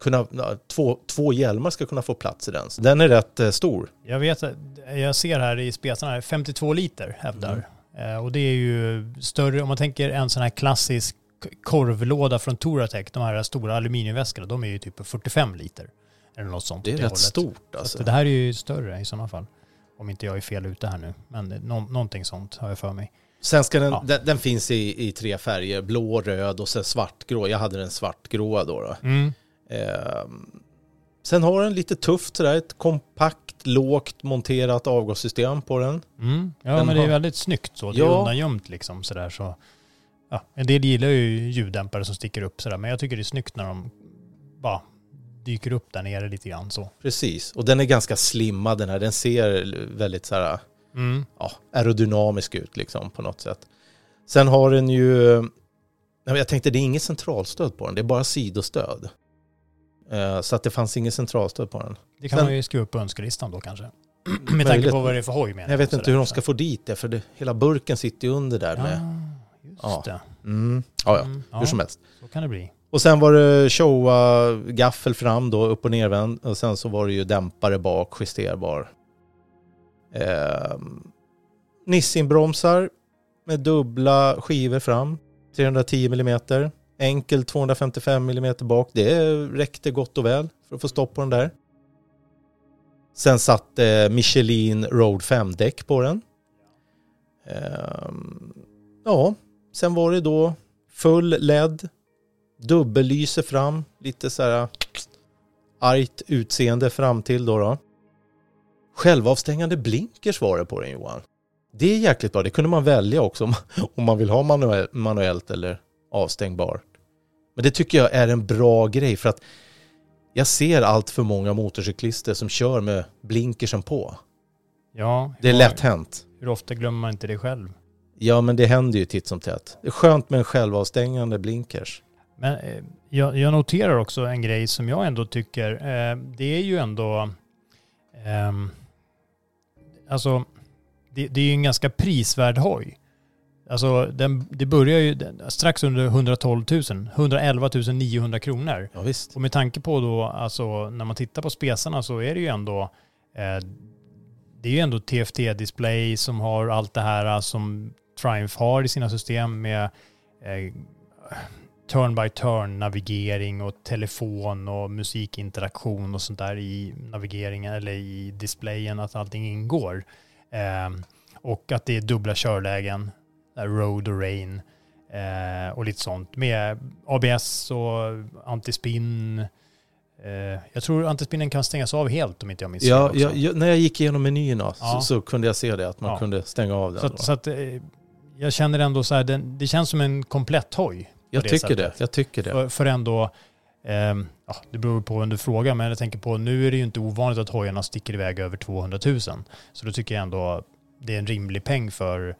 kunna, två, två hjälmar ska kunna få plats i den. Så den är rätt eh, stor. Jag vet, att- jag ser här i spesarna, här, 52 liter hävdar. Mm. Eh, och det är ju större, om man tänker en sån här klassisk korvlåda från Touratech, de här stora aluminiumväskorna, de är ju typ 45 liter. Eller något sånt. Det är åt rätt hållet. stort Så alltså. att det här är ju större i sådana fall. Om inte jag är fel ute här nu. Men det- nå, någonting sånt har jag för mig. Sen ska den, Ja. den, den finns i, i tre färger, blå, röd och sen svartgrå. Jag hade den svartgråa då. då. Mm. Ehm, sen har den lite tufft sådär, ett kompakt, lågt monterat avgassystem på den. Mm. Ja, Den men det är har- väldigt snyggt så. Det är Ja. undangömt liksom sådär så. Ja, en del gillar ju ljuddämpare som sticker upp sådär, men jag tycker det är snyggt när de bara dyker upp där nere lite grann så. Precis, och den är ganska slimmad den här. Den ser väldigt så här, Mm. ja, aerodynamisk ut liksom på något sätt. Sen har den ju, nej, jag tänkte det är inget centralstöd på den, det är bara sidostöd. Eh, så att det fanns inget centralstöd på den. Det kan Sen- man ju skriva upp på önskelistan då kanske. Med tanke på vad det är för hoj menar Jag vet inte hur de ska få dit det, för det, hela burken sitter ju under där med. Ja, just Ja. det. Mm. Ja, ja, Mm, hur som helst. Så kan det bli. Och sen var det showa gaffel fram då, upp och nervänd. Och sen så var det ju dämpare bak, justerbar. Eh, Nissin-bromsar med dubbla skivor fram. 310 mm. Enkel 255 mm bak. Det räckte gott och väl för att få stopp på den där. Sen satt eh, Michelin Road 5-däck på den. Ehm, ja, sen var det då full LED, dubbellyse fram, lite så här argt utseende fram till då. då. Självavstängande blinkers var det på den Johan. Det är jäkligt bra, det kunde man välja också om, man vill ha manuell, manuellt eller avstängbart. Men det tycker jag är en bra grej för att jag ser allt för många motorcyklister som kör med blinkersen på. Ja, Det är lätt hänt. Hur ofta glömmer man inte det själv? Ja, men det händer ju titt som tätt. Det är skönt med en självavstängande blinkers. Men eh, jag, jag noterar också en grej som jag ändå tycker, eh, det är ju ändå, ehm, alltså det, det är ju en ganska prisvärd hoj. Alltså den, det börjar ju strax under 112 000, 111 900 kronor. Ja, visst. Och med tanke på då, alltså när man tittar på spesarna så är det ju ändå, eh, det är ju ändå TFT-display som har allt det här eh, som Triumph har i sina system med eh, turn-by-turn navigering och telefon och musikinteraktion och sånt där i navigeringen eller i displayen, att allting ingår. Eh, och att det är dubbla körlägen, där road och rain eh, och lite sånt med ABS och antispinn. Eh, jag tror antispinnen kan stängas av helt om inte jag minns Ja, jag, jag, när jag gick igenom menyerna Ja. så, så kunde jag se det, att man Ja. kunde stänga av den. Så, att, så att, eh, jag känner ändå så här, den, det känns som en komplett hoj. Jag det tycker det, sättet. jag tycker det. För, för ändå, ehm, ja, det beror på vem du frågar, men jag tänker på nu är det ju inte ovanligt att hojarna sticker iväg över 200 000. Så då tycker jag ändå det är en rimlig peng för,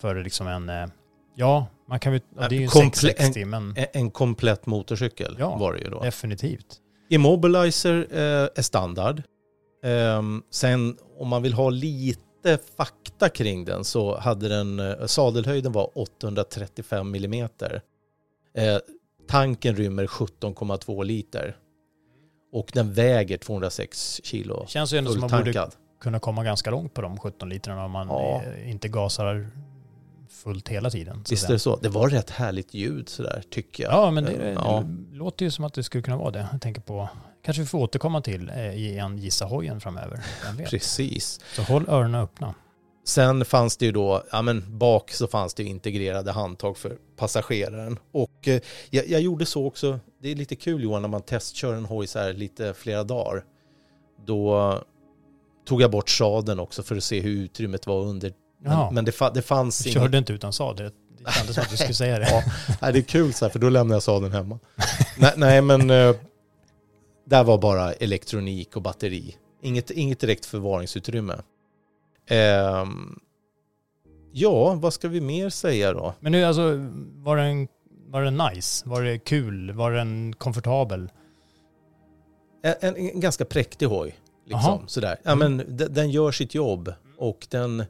för liksom en, eh, ja, man kan väl, ja, det är ju en Komple- 660, men En, en komplett motorcykel Ja. var det ju då. definitivt. Immobilizer eh, är standard. Ehm, sen om man vill ha lite lite fakta kring den så hade den, eh, sadelhöjden var 835 millimeter. Eh, tanken rymmer 17,2 liter. Och den väger 206 kilo. Det känns ju ändå som man borde kunna komma ganska långt på de 17 litrarna om man Ja. eh, inte gasar fullt hela tiden. så Visst är det så? Det var rätt härligt ljud sådär tycker jag. Ja, men det, Ja. det låter ju som att det skulle kunna vara det. Jag tänker på, kanske vi får återkomma till eh, i en Gissa hojen framöver. Precis. Så håll öronen öppna. Sen fanns det ju då, ja men bak så fanns det ju integrerade handtag för passageraren. Och eh, jag, jag gjorde så också, det är lite kul Johan när man testkör en hoj så här lite flera dagar. Då tog jag bort sadeln också för att se hur utrymmet var under. Men, men det, det fanns Du inget. körde inte utan sadel. Det kändes som att du skulle säga det. Ja, det är kul så här för då lämnar jag sadeln hemma. nej, nej men eh, där var bara elektronik och batteri. Inget, inget direkt förvaringsutrymme. Ehm, ja, vad ska vi mer säga då? Men nu alltså, var den, var den nice? Var det kul? Var den komfortabel? En, en, en ganska präktig hoj. Liksom, sådär. Ja, men den, den gör sitt jobb och den...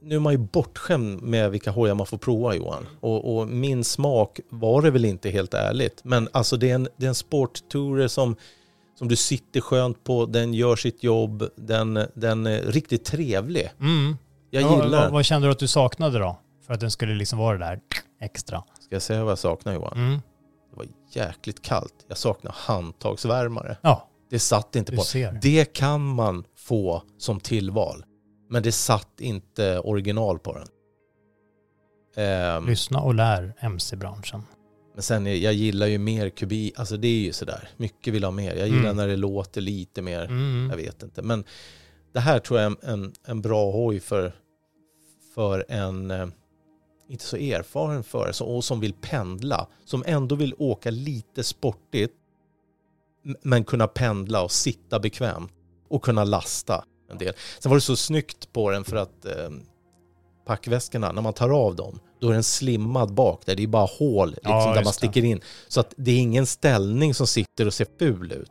Nu är man ju bortskämd med vilka hojar man får prova Johan. Och, och min smak var det väl inte helt ärligt. Men alltså det är en, det är en sporttourer som, som du sitter skönt på, den gör sitt jobb, den, den är riktigt trevlig. Mm. Jag Ja, gillar vad, vad kände du att du saknade då? För att den skulle liksom vara det där extra. Ska jag säga vad jag saknar Johan? Mm. Det var jäkligt kallt. Jag saknar handtagsvärmare. Ja, Det satt inte du på. ser. Det kan man få som tillval. Men det satt inte original på den. Ehm, Lyssna och lär MC-branschen. Men sen, är- jag gillar ju mer kubik, alltså det är ju sådär. Mycket vill ha mer. Jag gillar Mm. när det låter lite mer. Mm. Jag vet inte. Men det här tror jag är en, en, en bra hoj för, för en eh, inte så erfaren förare så- och som vill pendla. Som ändå vill åka lite sportigt men kunna pendla och sitta bekvämt och kunna lasta en del. Sen var det så snyggt på den för att eh, packväskorna, när man tar av dem, då är den slimmad bak där. Det är bara hål liksom, Ja, där man sticker in. Så att det är ingen ställning som sitter och ser ful ut.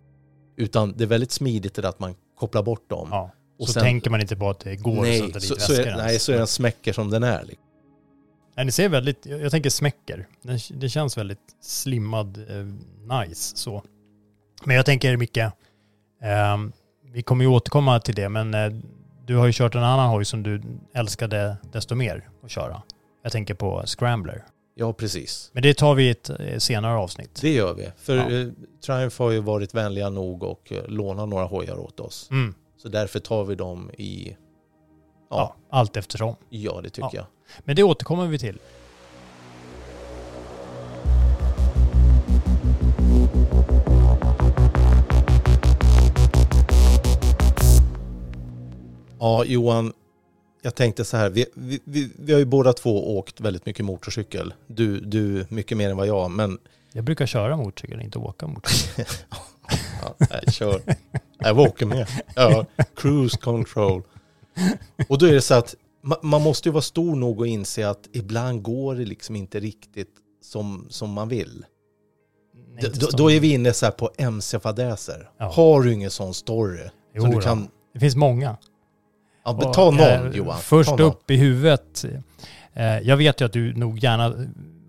Utan det är väldigt smidigt det att man kopplar bort dem. Ja. Och så sen- tänker man inte på att det går att nej, sätta dit så, så är, nej, så är den smäcker som den är. liksom. Nej, det ser väldigt, jag tänker smäcker. Det, det känns väldigt slimmad, eh, nice så. Men jag tänker Micke, ehm, vi kommer ju återkomma till det, men eh, du har ju kört en annan hoj som du älskade desto mer att köra. Jag tänker på Scrambler. Ja, precis. Men det tar vi i ett eh, senare avsnitt. Det gör vi. För Ja. eh, Triumph har ju varit vänliga nog och eh, lånat några hojar åt oss. Mm. Så därför tar vi dem i... Ja. Ja, allt eftersom. ja det tycker Ja. jag. Men det återkommer vi till. Ja, Johan, jag tänkte så här. Vi, vi, vi, har ju båda två åkt väldigt mycket motorcykel. Du, du mycket mer än vad jag, men Jag brukar köra motorcykel, inte åka motorcykel. Ja, nej, kör. Jag åker med. Ja, cruise control. Och då är det så att ma- man måste ju vara stor nog att inse att ibland går det liksom inte riktigt som, som man vill. Nej, då, då är vi inne så här på MC-fadäser. Ja. Har du ingen sån story? Jo som du kan... Det finns många. Ja, Och, ta någon eh, Johan. Först någon. upp i huvudet. Eh, jag vet ju att du nog gärna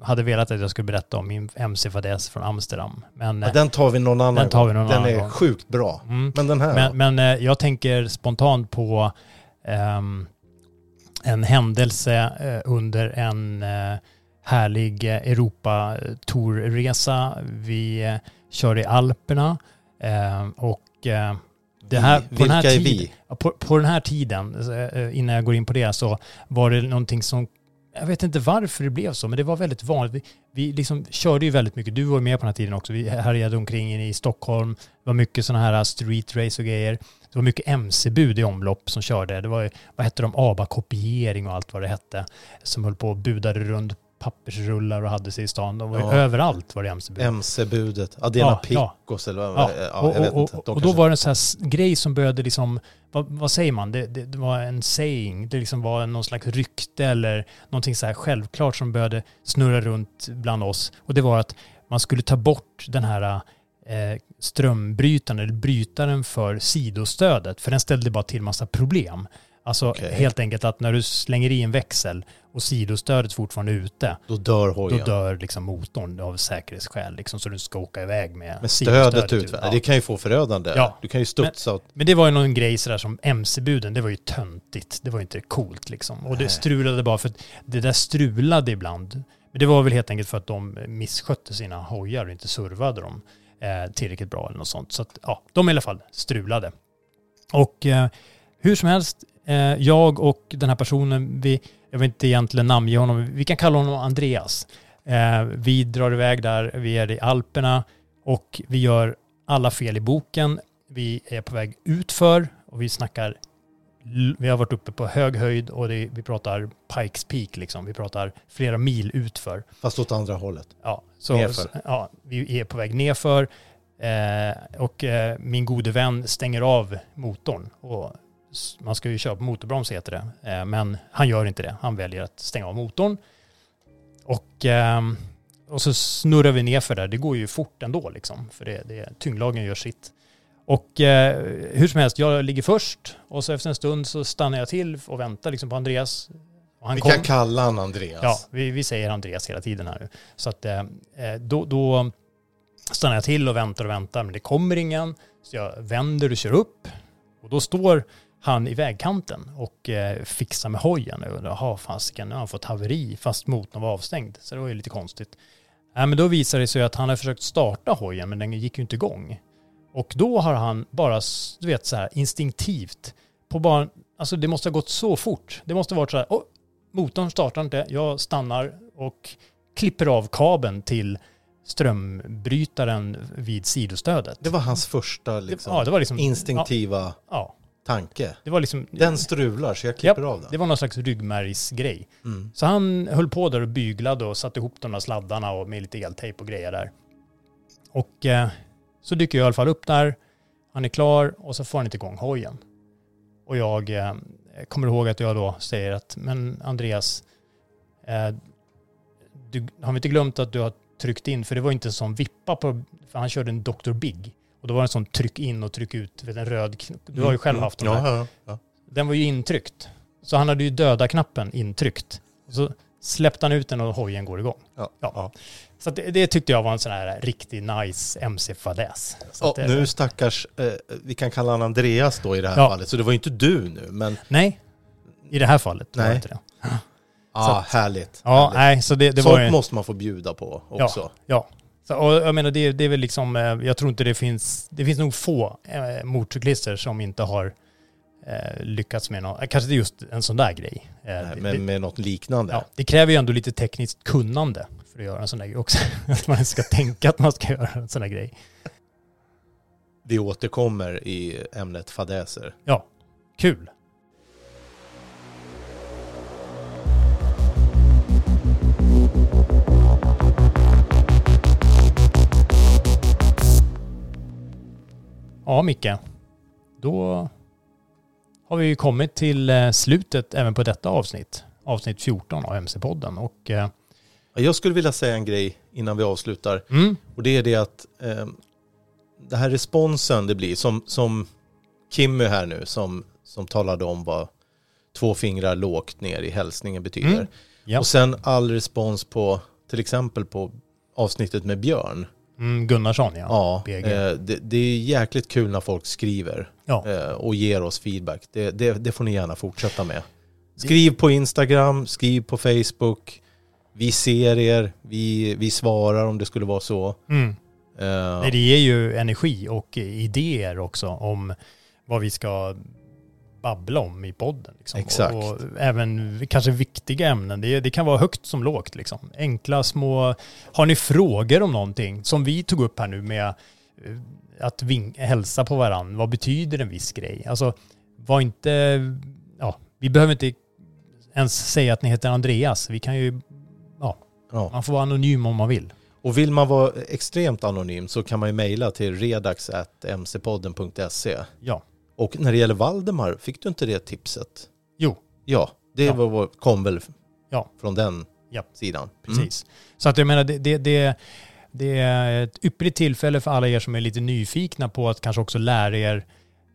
hade velat att jag skulle berätta om min MC-fadäs från Amsterdam. Men, Ja, den tar vi någon annan den tar vi någon Den annan är gång. sjukt bra. mm, Men den här men, men eh, jag tänker spontant på ehm, en händelse under en härlig eh, Europa-tourresa. Vi körde i Alperna eh, och det här, på den här vilka är tiden, vi? På, på den här tiden, eh, innan jag går in på det, så var det någonting som, jag vet inte varför det blev så, men det var väldigt vanligt. Vi, vi liksom körde ju väldigt mycket, du var med på den här tiden också, vi härjade omkring i Stockholm, det var mycket sådana här street race och grejer. Det var mycket MC-bud i omlopp som körde. Det var, vad hette de, ABA-kopiering och allt vad det hette, som höll på och budade runt pappersrullar och hade sig i stan. De var Ja. överallt var det MC-bud. MC-budet. Adena Ja, ja. Picos eller vad Ja, ja, och, jag vet och, inte. De och då var det en sån här grej som började liksom, vad, vad säger man? Det, det, det var en saying, det liksom var någon slags rykte eller någonting så här självklart som började snurra runt bland oss. Och det var att man skulle ta bort den här eh, strömbrytaren eller brytaren för sidostödet, för den ställde bara till massa problem. Alltså Okej. helt enkelt att när du slänger i en växel och sidostödet fortfarande är ute, Då dör då hojen. dör liksom motorn av säkerhetsskäl. Liksom, så du ska åka iväg med Men stödet ut, Ja. det kan ju få förödande. Ja. Du kan ju studsa åt... Men det var ju någon grej sådär som MC-buden, det var ju töntigt. Det var ju inte coolt liksom. Och det Nej. strulade bara för att det där strulade ibland. Men det var väl helt enkelt för att de misskötte sina hojar och inte servade dem eh, tillräckligt bra eller något sånt. Så att ja, de i alla fall strulade. Och eh, hur som helst, jag och den här personen, vi, jag vill inte egentligen namnge honom, vi kan kalla honom Andreas. Eh, vi drar iväg där, vi är i Alperna och vi gör alla fel i boken. Vi är på väg utför och vi snackar, vi har varit uppe på hög höjd och det, vi pratar Pikes Peak liksom. Vi pratar flera mil utför. Fast åt andra hållet. Ja, så, Nerför. ja, vi är på väg nerför eh, och eh, min gode vän stänger av motorn. Och man ska ju köra på motorbroms heter det, eh, men han gör inte det. Han väljer att stänga av motorn. Och, ehm, och så snurrar vi nerför där. Det går ju fort ändå liksom, för det, det, tyngdlagen gör sitt. Och eh, hur som helst, jag ligger först och så efter en stund så stannar jag till och väntar liksom på Andreas. Vi kom- kan kalla han Andreas. Ja, vi, vi säger Andreas hela tiden här nu. Så att eh, då, då stannar jag till och väntar och väntar, men det kommer ingen. Så jag vänder och kör upp. Och då står han i vägkanten och eh, fixar med hojen. Och jaha, fasiken, nu har han fått haveri fast motorn var avstängd. Så det var ju lite konstigt. Äh, men då visar det sig att han har försökt starta hojen, men den gick ju inte igång. Och då har han bara, du vet så här, instinktivt, på bara, alltså det måste ha gått så fort. Det måste ha varit så här, oh, motorn startar inte, jag stannar och klipper av kabeln till strömbrytaren vid sidostödet. Det var hans första liksom, ja, det var liksom, instinktiva Ja, tanke. det var liksom... Den strular så jag klipper av den. Det var någon slags ryggmärgsgrej. Mm. Så han höll på där och byglade och satte ihop de där sladdarna och med lite eltejp och grejer där. Och eh, så dyker jag i alla fall upp där. Han är klar och så får han inte igång hojen. Och jag eh, kommer ihåg att jag då säger att, men Andreas, eh, du har vi inte glömt att du har tryckt in, för det var inte en sån vippa på, för han körde en Dr. Big. Och då var det en sån tryck in och tryck ut, vet, en röd, kn- du har ju själv haft den ja, där. ja, ja. Den var ju intryckt. Så han hade ju döda knappen intryckt. Och så släppte han ut den och hojen går igång. Ja, Ja. ja. Så det, det tyckte jag var en sån här riktigt nice MC-fadäs. Ja, det- nu stackars, eh, vi kan kalla honom Andreas då i det här Ja. fallet, så det var ju inte du nu, men Nej, i det här fallet var Nej. det inte det. ah, härligt. Ja, härligt. nej, så det, det Sånt var ju... måste man få bjuda på också. Ja. Så, och jag menar, det, det är väl liksom, eh, jag tror inte det finns, det finns nog få eh, motorcyklister som inte har eh, lyckats med något, kanske det är just en sån där grej. Eh, Nej, det, men det, med något liknande. ja, det kräver ju ändå lite tekniskt kunnande för att göra en sån där grej också. att man ska tänka att man ska göra en sån där grej. Vi återkommer i ämnet fadäser. Ja, kul. Ja, Micke. Då har vi ju kommit till eh, slutet även på detta avsnitt. Avsnitt 14 av MC-podden. Och eh, Ja, Jag skulle vilja säga en grej innan vi avslutar. mm, Och det är det att eh, det här responsen det blir, som, som Kimmy här nu, som, som talade om vad två fingrar lågt ner i hälsningen betyder. Mm, ja. Och sen all respons på, till exempel på avsnittet med Björn. Mm, Gunnarsson ja. Ja, eh, det, det är jäkligt kul när folk skriver Ja. eh, och ger oss feedback. Det, det, det får ni gärna fortsätta med. Skriv på Instagram, skriv på Facebook. Vi ser er, vi, vi svarar om det skulle vara så. Mm. Eh, Nej, det ger ju energi och idéer också om vad vi ska babbla om i podden. Liksom. Exakt. Och, och även kanske viktiga ämnen. Det, det kan vara högt som lågt. Liksom. Enkla små... Har ni frågor om någonting som vi tog upp här nu med eh, att ving, hälsa på varandra. Vad betyder en viss grej? Alltså, var inte... Ja, vi behöver inte ens säga att ni heter Andreas. Vi kan ju... Ja, ja. man får vara anonym om man vill. Och vill man vara extremt anonym så kan man ju mejla till redax.mcpodden.se. Ja. Och när det gäller Valdemar, fick du inte det tipset? Jo. Ja, det Ja. Var, kom väl Ja. från den Ja. sidan. Precis. Så att jag menar, det, det, det, det är ett ypperligt tillfälle för alla er som är lite nyfikna på att kanske också lära er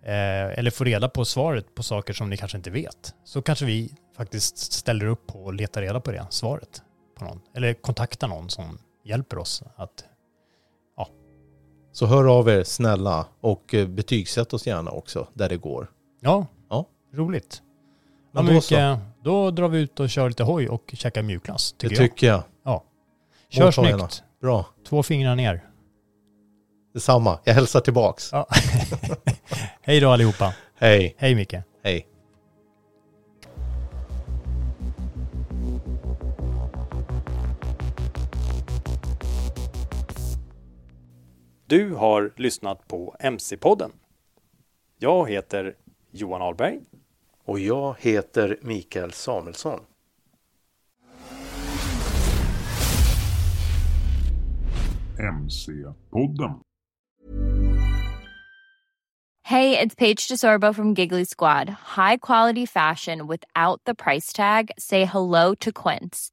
Eh, eller få reda på svaret på saker som ni kanske inte vet. Så kanske vi faktiskt ställer upp på och letar reda på det svaret. På någon. Eller kontaktar någon som hjälper oss att Så hör av er snälla och eh, betygsätt oss gärna också där det går. Ja, Ja. roligt. Ja, Men då då drar vi ut och kör lite hoj och käkar mjukglass. Det Tycker jag. tycker jag. Kör Måltagarna. snyggt. Bra. Två fingrar ner. Detsamma. Jag hälsar tillbaks. Ja. Hej då allihopa. Hej. Hej Micke. Hej. Du har lyssnat på MC-podden. Jag heter Johan Ahlberg. Och jag heter Mikael Samuelsson. MC-podden. Hey, it's Paige DeSorbo from Giggly Squad. High quality fashion without the price tag. Say hello to Quince.